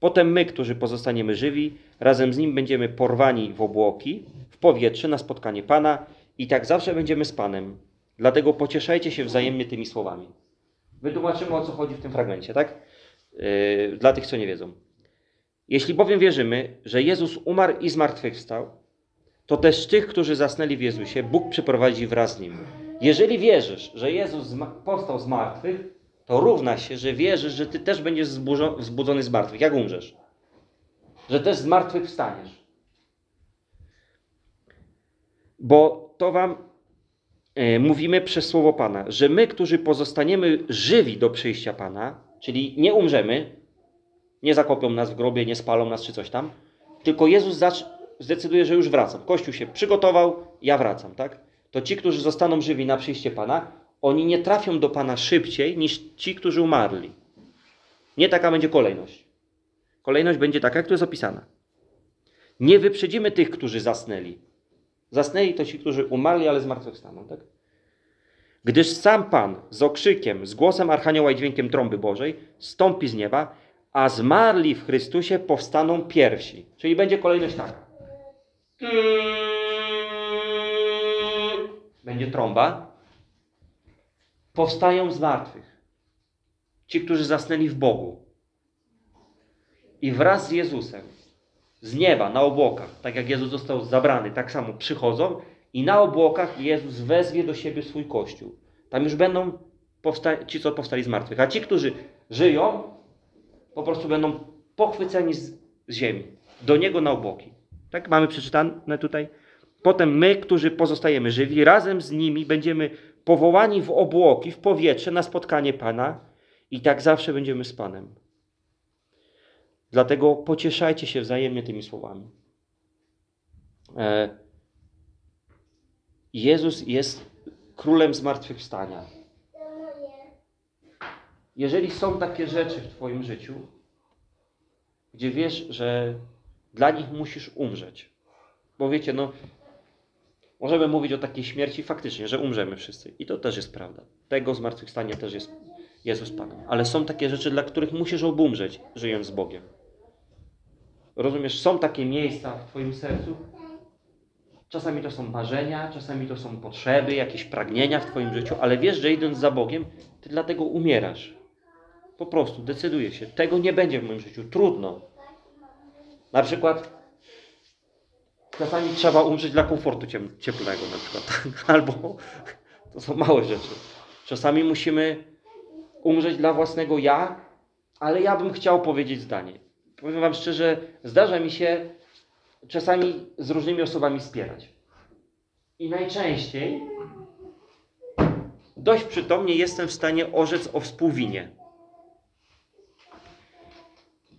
Potem my, którzy pozostaniemy żywi, razem z Nim będziemy porwani w obłoki, w powietrze na spotkanie Pana i tak zawsze będziemy z Panem. Dlatego pocieszajcie się wzajemnie tymi słowami. Wytłumaczymy, o co chodzi w tym fragmencie, tak? Yy, dla tych, co nie wiedzą. Jeśli bowiem wierzymy, że Jezus umarł i zmartwychwstał, to też tych, którzy zasnęli w Jezusie, Bóg przyprowadzi wraz z Nim. Jeżeli wierzysz, że Jezus powstał z martwych, to równa się, że wierzysz, że Ty też będziesz wzbudzony z martwych, jak umrzesz. Że też z martwych wstaniesz. Bo to Wam e, mówimy przez słowo Pana, że my, którzy pozostaniemy żywi do przyjścia Pana, czyli nie umrzemy, Nie zakopią nas w grobie, nie spalą nas czy coś tam. Tylko Jezus zdecyduje, że już wracam. Kościół się przygotował, ja wracam, tak? To ci, którzy zostaną żywi na przyjście Pana, oni nie trafią do Pana szybciej niż ci, którzy umarli. Nie taka będzie kolejność. Kolejność będzie taka, jak tu jest opisana. Nie wyprzedzimy tych, którzy zasnęli. Zasnęli to ci, którzy umarli, ale zmartwychwstaną, tak? Gdyż sam Pan z okrzykiem, z głosem Archanioła i dźwiękiem trąby Bożej stąpi z nieba, a zmarli w Chrystusie powstaną pierwsi. Czyli będzie kolejność taka. Będzie trąba. Powstają z martwych. Ci, którzy zasnęli w Bogu. I wraz z Jezusem, z nieba, na obłokach, tak jak Jezus został zabrany, tak samo przychodzą i na obłokach Jezus wezwie do siebie swój Kościół. Tam już będą ci, co powstali z martwych. A ci, którzy żyją, po prostu będą pochwyceni z, z ziemi. Do Niego na obłoki. Tak mamy przeczytane tutaj. Potem my, którzy pozostajemy żywi, razem z nimi będziemy powołani w obłoki, w powietrze na spotkanie Pana i tak zawsze będziemy z Panem. Dlatego pocieszajcie się wzajemnie tymi słowami. E, Jezus jest królem zmartwychwstania. Jeżeli są takie rzeczy w Twoim życiu, gdzie wiesz, że dla nich musisz umrzeć, bo wiecie, no, możemy mówić o takiej śmierci faktycznie, że umrzemy wszyscy. I to też jest prawda. Tego zmartwychwstania też jest Jezus Panem. Ale są takie rzeczy, dla których musisz obumrzeć, żyjąc z Bogiem. Rozumiesz, są takie miejsca w Twoim sercu. Czasami to są marzenia, czasami to są potrzeby, jakieś pragnienia w Twoim życiu, ale wiesz, że idąc za Bogiem, Ty dlatego umierasz. Po prostu decyduje się. Tego nie będzie w moim życiu. Trudno. Na przykład czasami trzeba umrzeć dla komfortu cieplnego na przykład. Albo to są małe rzeczy. Czasami musimy umrzeć dla własnego ja, ale ja bym chciał powiedzieć zdanie. Powiem Wam szczerze, zdarza mi się czasami z różnymi osobami spierać. I najczęściej dość przytomnie jestem w stanie orzec o współwinie.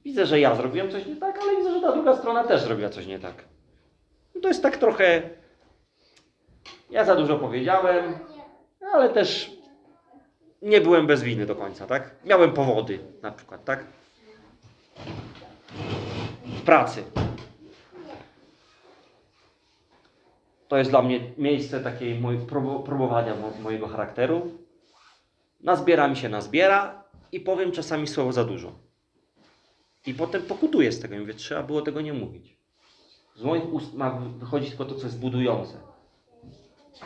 Widzę, że ja zrobiłem coś nie tak, ale widzę, że ta druga strona też zrobiła coś nie tak. No To jest tak trochę. Ja za dużo powiedziałem, ale też nie byłem bez winy do końca, tak? Miałem powody, na przykład, tak? W pracy. To jest dla mnie miejsce takiej moj, probo, próbowania mo, mojego charakteru. Nazbiera mi się, nazbiera i powiem czasami słowo za dużo. I potem pokutuję z tego mówię, trzeba było tego nie mówić. Z moich ust ma wychodzić tylko to, co jest budujące.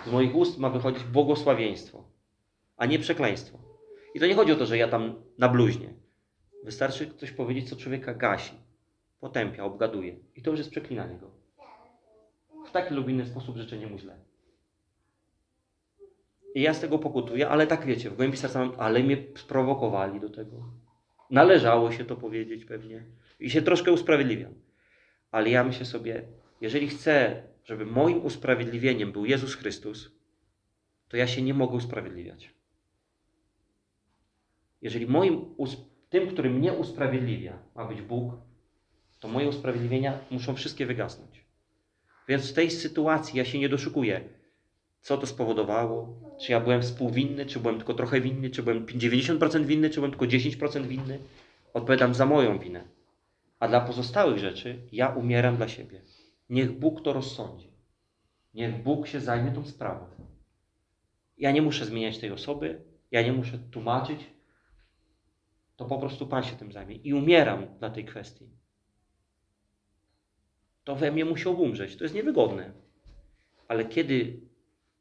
Z moich ust ma wychodzić błogosławieństwo, a nie przekleństwo. I to nie chodzi o to, że ja tam na bluźnie. Wystarczy coś powiedzieć, co człowieka gasi, potępia, obgaduje. I to już jest przeklinanie go. Taki lub inny sposób życzenie mu źle. I ja z tego pokutuję, ale tak wiecie, w głębi serca mam, ale mnie sprowokowali do tego. Należało się to powiedzieć pewnie. I się troszkę usprawiedliwiam. Ale ja myślę sobie, jeżeli chcę, żeby moim usprawiedliwieniem był Jezus Chrystus, to ja się nie mogę usprawiedliwiać. Jeżeli moim, tym, który mnie usprawiedliwia, ma być Bóg, to moje usprawiedliwienia muszą wszystkie wygasnąć. Więc w tej sytuacji ja się nie doszukuję, co to spowodowało, czy ja byłem współwinny, czy byłem tylko trochę winny, czy byłem 90% winny, czy byłem tylko 10% winny. Odpowiadam za moją winę. A dla pozostałych rzeczy ja umieram dla siebie. Niech Bóg to rozsądzi. Niech Bóg się zajmie tą sprawą. Ja nie muszę zmieniać tej osoby, ja nie muszę tłumaczyć. To po prostu Pan się tym zajmie. I umieram dla tej kwestii. To we mnie musiał umrzeć. To jest niewygodne. Ale kiedy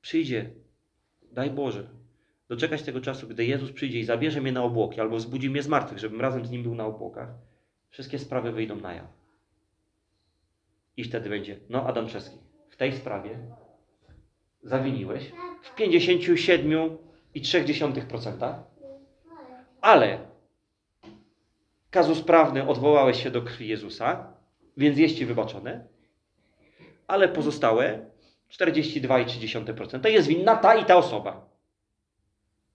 przyjdzie, daj Boże, doczekać tego czasu, gdy Jezus przyjdzie i zabierze mnie na obłoki, albo wzbudzi mnie z martwych, żebym razem z Nim był na obłokach, wszystkie sprawy wyjdą na jaw. I wtedy będzie, no Adam Czeski, w tej sprawie zawiniłeś w 57,3%, ale kazus prawny odwołałeś się do krwi Jezusa, więc jest Ci wybaczone, ale pozostałe 42,3% to jest winna ta i ta osoba.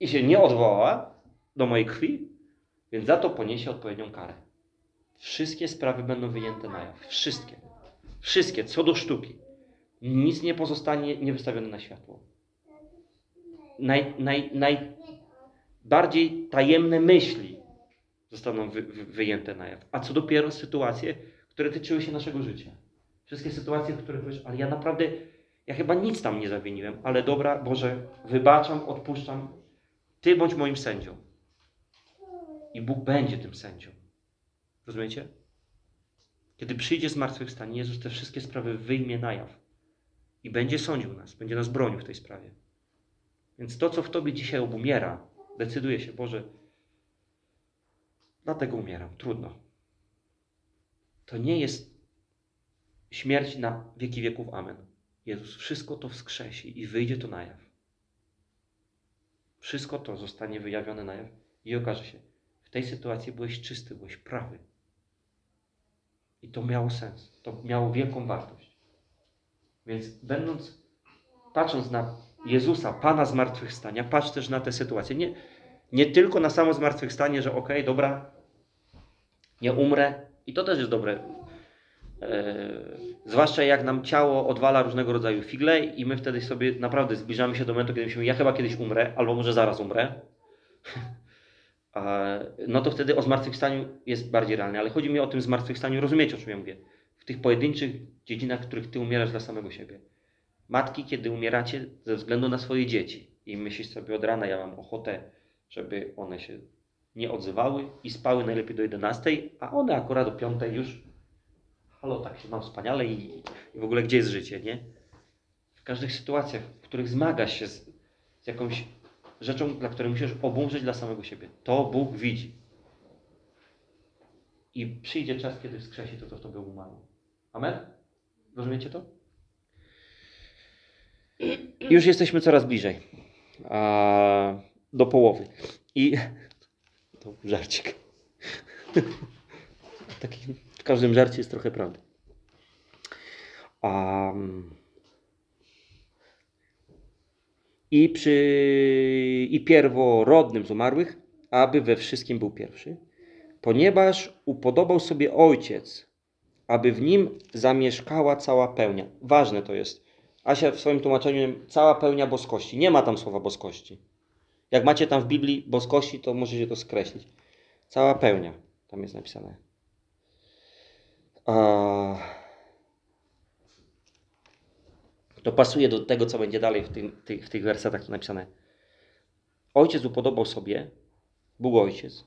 I się nie odwołała do mojej krwi, więc za to poniesie odpowiednią karę. wszystkie sprawy będą wyjęte na jaw. Wszystkie. Wszystkie, co do sztuki. Nic nie pozostanie niewystawione na światło. Naj, naj, najbardziej tajemne myśli zostaną wy, wyjęte na jaw. A co dopiero sytuacje, które tyczyły się naszego życia. Wszystkie sytuacje, w których powiesz, ale ja naprawdę, ja chyba nic tam nie zawiniłem, ale dobra, Boże, wybaczam, odpuszczam. Ty bądź moim sędzią. I Bóg będzie tym sędzią. Rozumiecie? Kiedy przyjdzie zmartwychwstanie, Jezus te wszystkie sprawy wyjmie na jaw. I będzie sądził nas, będzie nas bronił w tej sprawie. Więc to, co w Tobie dzisiaj obumiera, decyduje się, Boże, dlatego umieram, trudno. To nie jest śmierć na wieki wieków, amen. Jezus wszystko to wskrzesi i wyjdzie to na jaw. Wszystko to zostanie wyjawione na jaw i okaże się, w tej sytuacji byłeś czysty, byłeś prawy. I to miało sens, to miało wielką wartość. Więc będąc, patrząc na Jezusa, Pana zmartwychwstania, patrz też na tę sytuację. Nie, nie tylko na samo zmartwychwstanie, że okej, dobra, nie umrę. I to też jest dobre. E, zwłaszcza jak nam ciało odwala różnego rodzaju figle i my wtedy sobie naprawdę zbliżamy się do momentu, kiedy myślimy, ja chyba kiedyś umrę, albo może zaraz umrę. No to wtedy o zmartwychwstaniu jest bardziej realne. Ale chodzi mi o tym zmartwychwstaniu, rozumiecie o czym ja mówię? W tych pojedynczych dziedzinach, w których ty umierasz dla samego siebie. Matki, kiedy umieracie ze względu na swoje dzieci i myślisz sobie od rana, ja mam ochotę, żeby one się nie odzywały i spały najlepiej do 11, a one akurat do 5 już halo, tak się mam wspaniale i, i w ogóle gdzie jest życie, nie? W każdych sytuacjach, w których zmagasz się z, z jakąś rzeczą, dla której musisz obumrzeć dla samego siebie. To Bóg widzi. I przyjdzie czas, kiedy wskrzesi to, co w tobie umarło. Amen? Rozumiecie to? Już jesteśmy coraz bliżej. Do połowy. I to żarcik. Taki, w każdym żarcie jest trochę prawdy. Um, i przy i pierworodnym z umarłych, aby we wszystkim był pierwszy, ponieważ upodobał sobie ojciec, aby w nim zamieszkała cała pełnia. Ważne to jest. Asia w swoim tłumaczeniu cała pełnia boskości. Nie ma tam słowa boskości. Jak macie tam w Biblii boskości, to możecie to skreślić. Cała pełnia tam jest napisane. To pasuje do tego, co będzie dalej w, tym, w tych wersetach napisane. Ojciec upodobał sobie, Bóg Ojciec,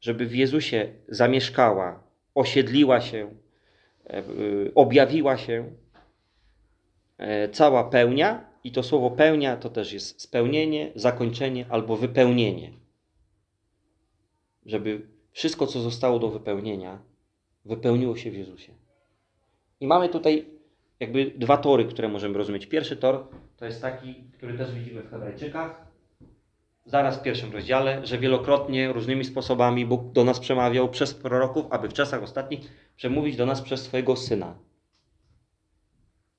żeby w Jezusie zamieszkała, osiedliła się, e, y, objawiła się e, cała pełnia. I to słowo pełnia to też jest spełnienie, zakończenie albo wypełnienie. Żeby wszystko, co zostało do wypełnienia, wypełniło się w Jezusie. I mamy tutaj jakby dwa tory, które możemy rozumieć. Pierwszy tor to jest taki, który też widzimy w Hebrajczykach, zaraz w pierwszym rozdziale, że wielokrotnie różnymi sposobami Bóg do nas przemawiał przez proroków, aby w czasach ostatnich przemówić do nas przez swojego Syna.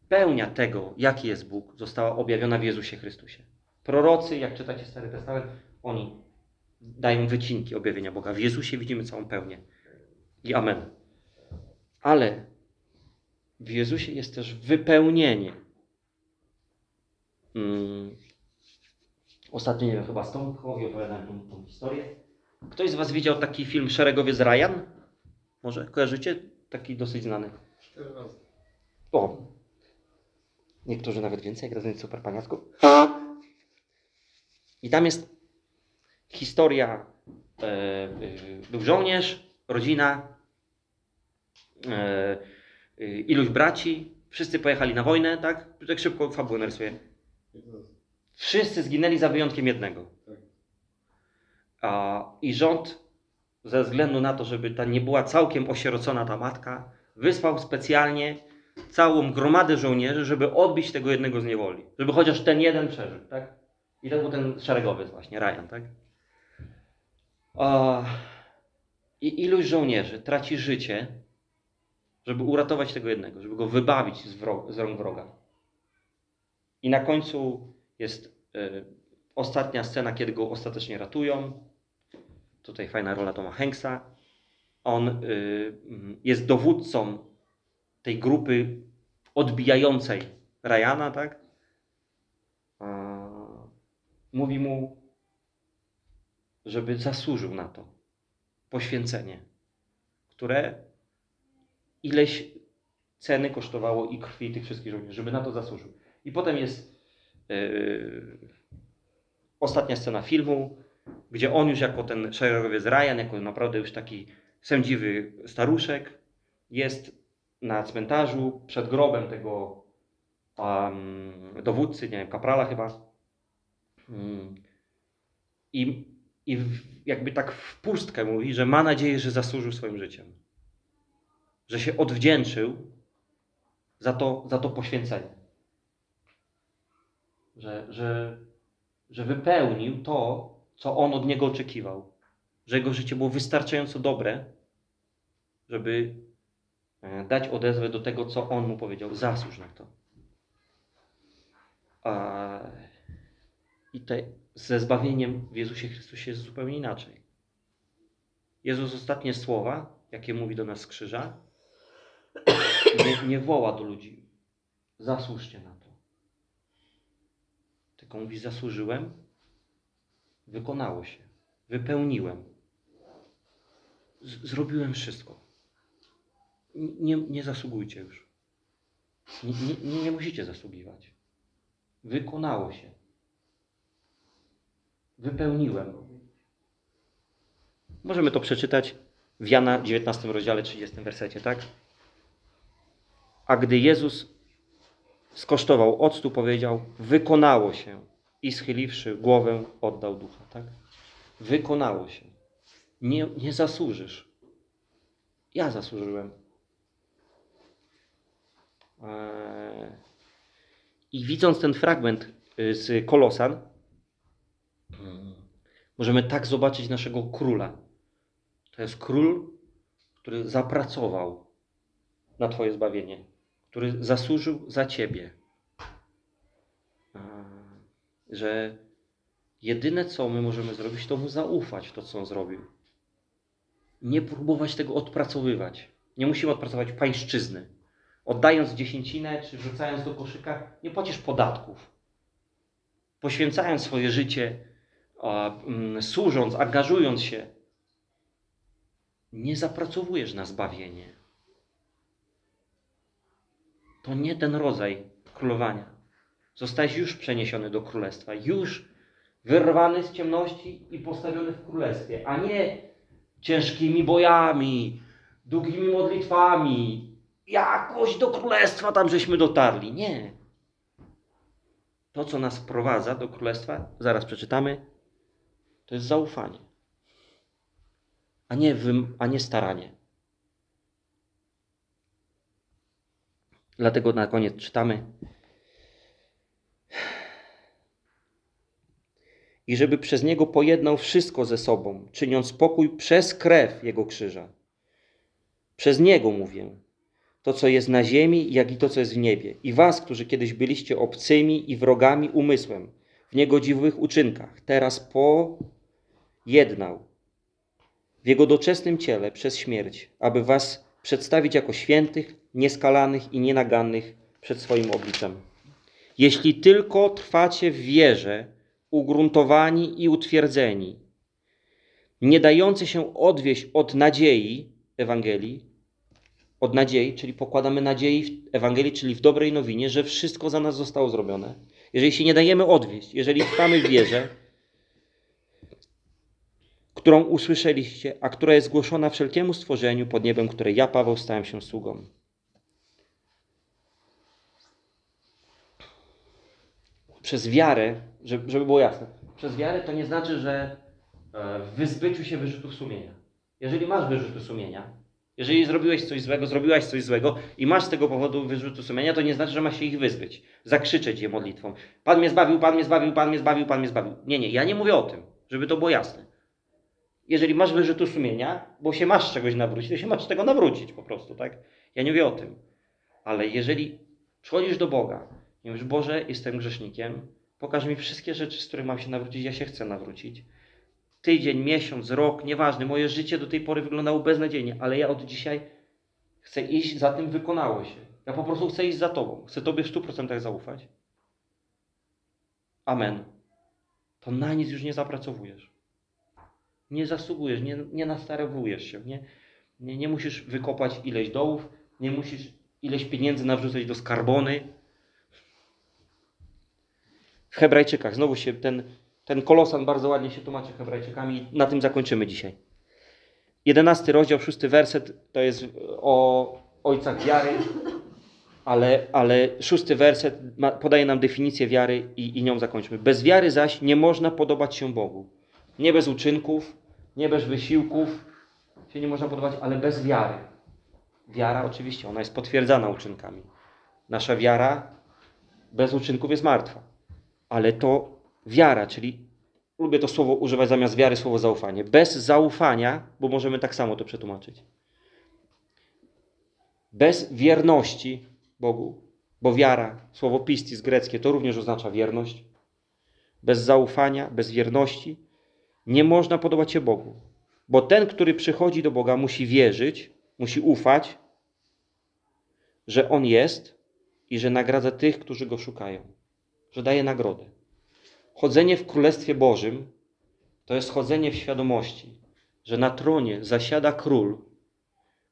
Pełnia tego, jaki jest Bóg, została objawiona w Jezusie Chrystusie. Prorocy, jak czytacie Stary Testament, oni dają wycinki objawienia Boga. W Jezusie widzimy całą pełnię. I amen. Ale w Jezusie jest też wypełnienie. Hmm. Ostatnio, nie wiem, chyba z Tomkowi opowiadałem tą, tą historię. Ktoś z Was widział taki film Szeregowiec Ryan? Może kojarzycie? Taki dosyć znany. Cztery razy. O! Niektórzy nawet więcej, jak razem super paniacku. I tam jest historia. E, e, był żołnierz, rodzina, e, e, iluś braci, wszyscy pojechali na wojnę, tak? Tak szybko fabułę narysuję. Wszyscy zginęli za wyjątkiem jednego. A, I rząd, ze względu na to, żeby ta nie była całkiem osierocona ta matka, wysłał specjalnie całą gromadę żołnierzy, żeby odbić tego jednego z niewoli. Żeby chociaż ten jeden przeżył, tak? I to był ten szeregowiec właśnie, Ryan, tak? A, I iluś żołnierzy traci życie, żeby uratować tego jednego, żeby go wybawić z, wrog, z rąk wroga. I na końcu jest y, ostatnia scena, kiedy go ostatecznie ratują. Tutaj fajna rola Toma Hanksa. On y, mm, jest dowódcą tej grupy odbijającej Ryana, tak? Mówi mu, żeby zasłużył na to poświęcenie, które ileś ceny kosztowało i krwi tych wszystkich żołnierzy, żeby na to zasłużył. I potem jest yy, ostatnia scena filmu, gdzie on już jako ten szeregowiec Ryan, jako naprawdę już taki sędziwy staruszek, jest na cmentarzu przed grobem tego um, dowódcy, nie wiem, kaprala chyba. Mm. I, I jakby tak w pustkę mówi, że ma nadzieję, że zasłużył swoim życiem. Że się odwdzięczył za to, za to poświęcenie. Że, że, że wypełnił to, co on od niego oczekiwał. Że jego życie było wystarczająco dobre, żeby dać odezwę do tego, co on mu powiedział. Zasłuż na to. A, I te, ze zbawieniem w Jezusie Chrystusie jest zupełnie inaczej. Jezus ostatnie słowa, jakie mówi do nas z krzyża, nie, nie woła do ludzi. Zasłużcie na to. Tylko mówi, zasłużyłem, wykonało się, wypełniłem. Z, zrobiłem wszystko. Nie, nie zasługujcie już. Nie, nie, nie musicie zasługiwać. Wykonało się. Wypełniłem. Możemy to przeczytać w Jana 19 rozdziale 30 wersecie, tak? A gdy Jezus skosztował octu, powiedział: Wykonało się. I schyliwszy głowę, oddał ducha, tak? Wykonało się. Nie, nie zasłużysz. Ja zasłużyłem. Eee, I widząc ten fragment y, z Kolosan, możemy tak zobaczyć naszego króla. To jest król, który zapracował na Twoje zbawienie, który zasłużył za Ciebie. Eee, Że jedyne, co my możemy zrobić, to mu zaufać w to, co on zrobił. Nie próbować tego odpracowywać. Nie musimy odpracować pańszczyzny. Oddając dziesięcinę czy wrzucając do koszyka, nie płacisz podatków. Poświęcając swoje życie, mm, służąc, angażując się, nie zapracowujesz na zbawienie. To nie ten rodzaj królowania. Zostałeś już przeniesiony do królestwa, już wyrwany z ciemności i postawiony w królestwie, a nie ciężkimi bojami, długimi modlitwami. Jakoś do królestwa tam żeśmy dotarli. Nie. To, co nas wprowadza do królestwa, zaraz przeczytamy, to jest zaufanie, a nie, wym, a nie staranie. Dlatego na koniec czytamy. I żeby przez niego pojednał wszystko ze sobą, czyniąc pokój przez krew jego krzyża. Przez niego mówię. To, co jest na ziemi, jak i to, co jest w niebie. I was, którzy kiedyś byliście obcymi i wrogami umysłem, w niegodziwych uczynkach, teraz pojednał w jego doczesnym ciele przez śmierć, aby was przedstawić jako świętych, nieskalanych i nienagannych przed swoim obliczem. Jeśli tylko trwacie w wierze, ugruntowani i utwierdzeni, nie dający się odwieść od nadziei Ewangelii, od nadziei, czyli pokładamy nadziei w Ewangelii, czyli w dobrej nowinie, że wszystko za nas zostało zrobione. Jeżeli się nie dajemy odwieść, jeżeli trwamy w wierze, którą usłyszeliście, a która jest głoszona wszelkiemu stworzeniu pod niebem, które ja, Paweł, stałem się sługą. Przez wiarę, żeby, było jasne, przez wiarę to nie znaczy, że e, w wyzbyciu się wyrzutów sumienia. Jeżeli masz wyrzuty sumienia, jeżeli zrobiłeś coś złego, zrobiłaś coś złego i masz z tego powodu wyrzuty sumienia, to nie znaczy, że masz się ich wyzbyć. Zakrzyczeć je modlitwą. Pan mnie zbawił, Pan mnie zbawił, Pan mnie zbawił, Pan mnie zbawił. Nie, nie, ja nie mówię o tym, żeby to było jasne. Jeżeli masz wyrzutu sumienia, bo się masz czegoś nawrócić, to się masz tego nawrócić po prostu, tak? Ja nie mówię o tym. Ale jeżeli przychodzisz do Boga i mówisz, Boże, jestem grzesznikiem, pokaż mi wszystkie rzeczy, z których mam się nawrócić, ja się chcę nawrócić. Tydzień, miesiąc, rok, nieważne. Moje życie do tej pory wyglądało beznadziejnie, ale ja od dzisiaj chcę iść za tym wykonało się. Ja po prostu chcę iść za Tobą. Chcę Tobie w 100% zaufać. Amen. To na nic już nie zapracowujesz. Nie zasługujesz, nie, nie nastarowujesz się. Nie, nie, nie musisz wykopać ileś dołów, nie musisz ileś pieniędzy nawrzucać do skarbony. W Hebrajczykach, znowu się ten, ten kolosan bardzo ładnie się tłumaczy Hebrajczykami i na tym zakończymy dzisiaj. 11 rozdział, 6 werset to jest o ojcach wiary, ale, ale szósty werset podaje nam definicję wiary i, i nią zakończymy. Bez wiary zaś nie można podobać się Bogu. Nie bez uczynków, nie bez wysiłków się nie można podobać, ale bez wiary. Wiara oczywiście, ona jest potwierdzana uczynkami. Nasza wiara bez uczynków jest martwa. Ale to wiara, czyli lubię to słowo używać zamiast wiary, słowo zaufanie. Bez zaufania, bo możemy tak samo to przetłumaczyć. Bez wierności Bogu, bo wiara, słowo pistis greckie, to również oznacza wierność. Bez zaufania, bez wierności nie można podobać się Bogu. Bo ten, który przychodzi do Boga, musi wierzyć, musi ufać, że On jest i że nagradza tych, którzy Go szukają, że daje nagrodę. Chodzenie w Królestwie Bożym to jest chodzenie w świadomości, że na tronie zasiada król,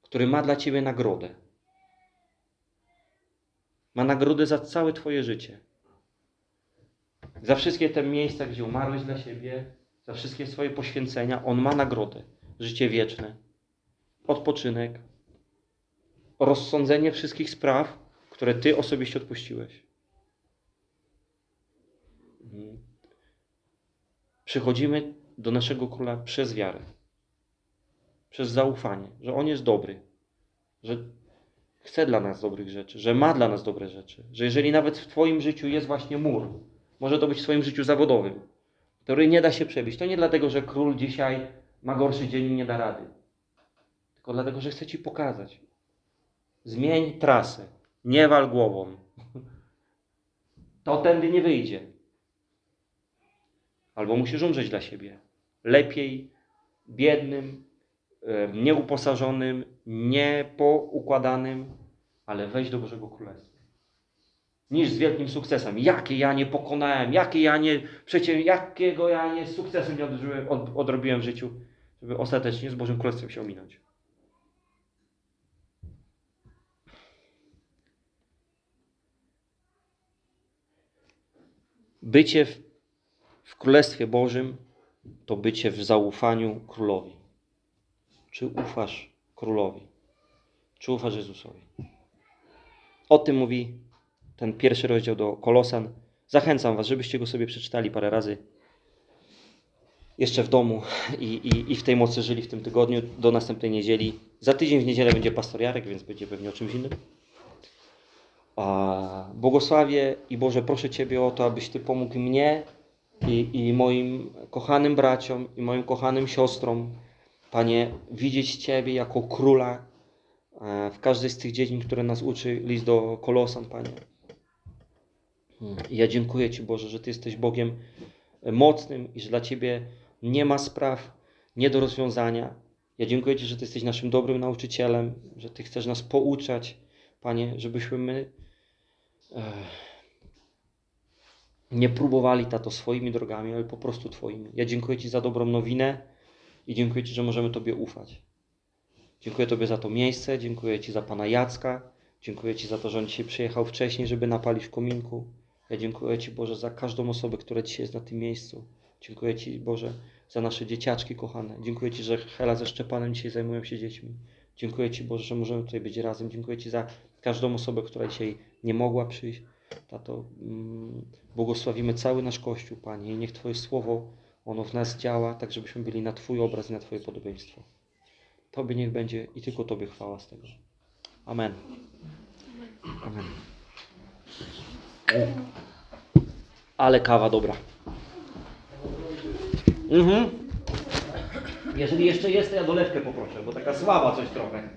który ma dla ciebie nagrodę. Ma nagrodę za całe Twoje życie. Za wszystkie te miejsca, gdzie umarłeś dla siebie, za wszystkie swoje poświęcenia, On ma nagrodę. Życie wieczne, odpoczynek, rozsądzenie wszystkich spraw, które Ty osobiście odpuściłeś. Mhm. Przychodzimy do naszego króla przez wiarę, przez zaufanie, że On jest dobry, że chce dla nas dobrych rzeczy, że ma dla nas dobre rzeczy, że jeżeli nawet w Twoim życiu jest właśnie mur, może to być w Twoim życiu zawodowym, który nie da się przebić, to nie dlatego, że król dzisiaj ma gorszy dzień i nie da rady, tylko dlatego, że chce Ci pokazać. Zmień trasę, nie wal głową. To tędy nie wyjdzie. Albo musisz umrzeć dla siebie. Lepiej biednym, nieuposażonym, niepoukładanym, ale wejść do Bożego Królestwa. Niż z wielkim sukcesem. Jakie ja nie pokonałem, jakie ja nie, przecie, jakiego ja nie sukcesu nie odrobiłem, od, odrobiłem w życiu, żeby ostatecznie z Bożym Królestwem się ominąć. Bycie w Królestwie Bożym to bycie w zaufaniu Królowi. Czy ufasz Królowi? Czy ufasz Jezusowi? O tym mówi ten pierwszy rozdział do Kolosan. Zachęcam Was, żebyście go sobie przeczytali parę razy jeszcze w domu i, i, i w tej mocy żyli w tym tygodniu do następnej niedzieli. Za tydzień w niedzielę będzie pastor Jarek, więc będzie pewnie o czymś innym. A błogosławię i Boże, proszę Ciebie o to, abyś Ty pomógł mnie i, i moim kochanym braciom i moim kochanym siostrom, Panie, widzieć Ciebie jako króla e, w każdej z tych dziedzin, które nas uczy list do Kolosan, Panie. I ja dziękuję Ci, Boże, że Ty jesteś Bogiem mocnym i że dla Ciebie nie ma spraw nie do rozwiązania. Ja dziękuję Ci, że Ty jesteś naszym dobrym nauczycielem, że Ty chcesz nas pouczać, Panie, żebyśmy my e, nie próbowali, Tato, swoimi drogami, ale po prostu Twoimi. Ja dziękuję Ci za dobrą nowinę i dziękuję Ci, że możemy Tobie ufać. Dziękuję Tobie za to miejsce, dziękuję Ci za Pana Jacka, dziękuję Ci za to, że on dzisiaj przyjechał wcześniej, żeby napalić w kominku. Ja dziękuję Ci, Boże, za każdą osobę, która dzisiaj jest na tym miejscu. Dziękuję Ci, Boże, za nasze dzieciaczki kochane. Dziękuję Ci, że Hela ze Szczepanem dzisiaj zajmują się dziećmi. Dziękuję Ci, Boże, że możemy tutaj być razem. Dziękuję Ci za każdą osobę, która dzisiaj nie mogła przyjść. Tato, mm, błogosławimy cały nasz Kościół, Panie, i niech Twoje słowo, ono w nas działa, tak żebyśmy byli na Twój obraz i na Twoje podobieństwo. Tobie niech będzie i tylko Tobie chwała z tego. Amen. Amen. Ale kawa dobra. Mhm. Jeżeli jeszcze jest, to ja dolewkę poproszę, bo taka słaba coś trochę.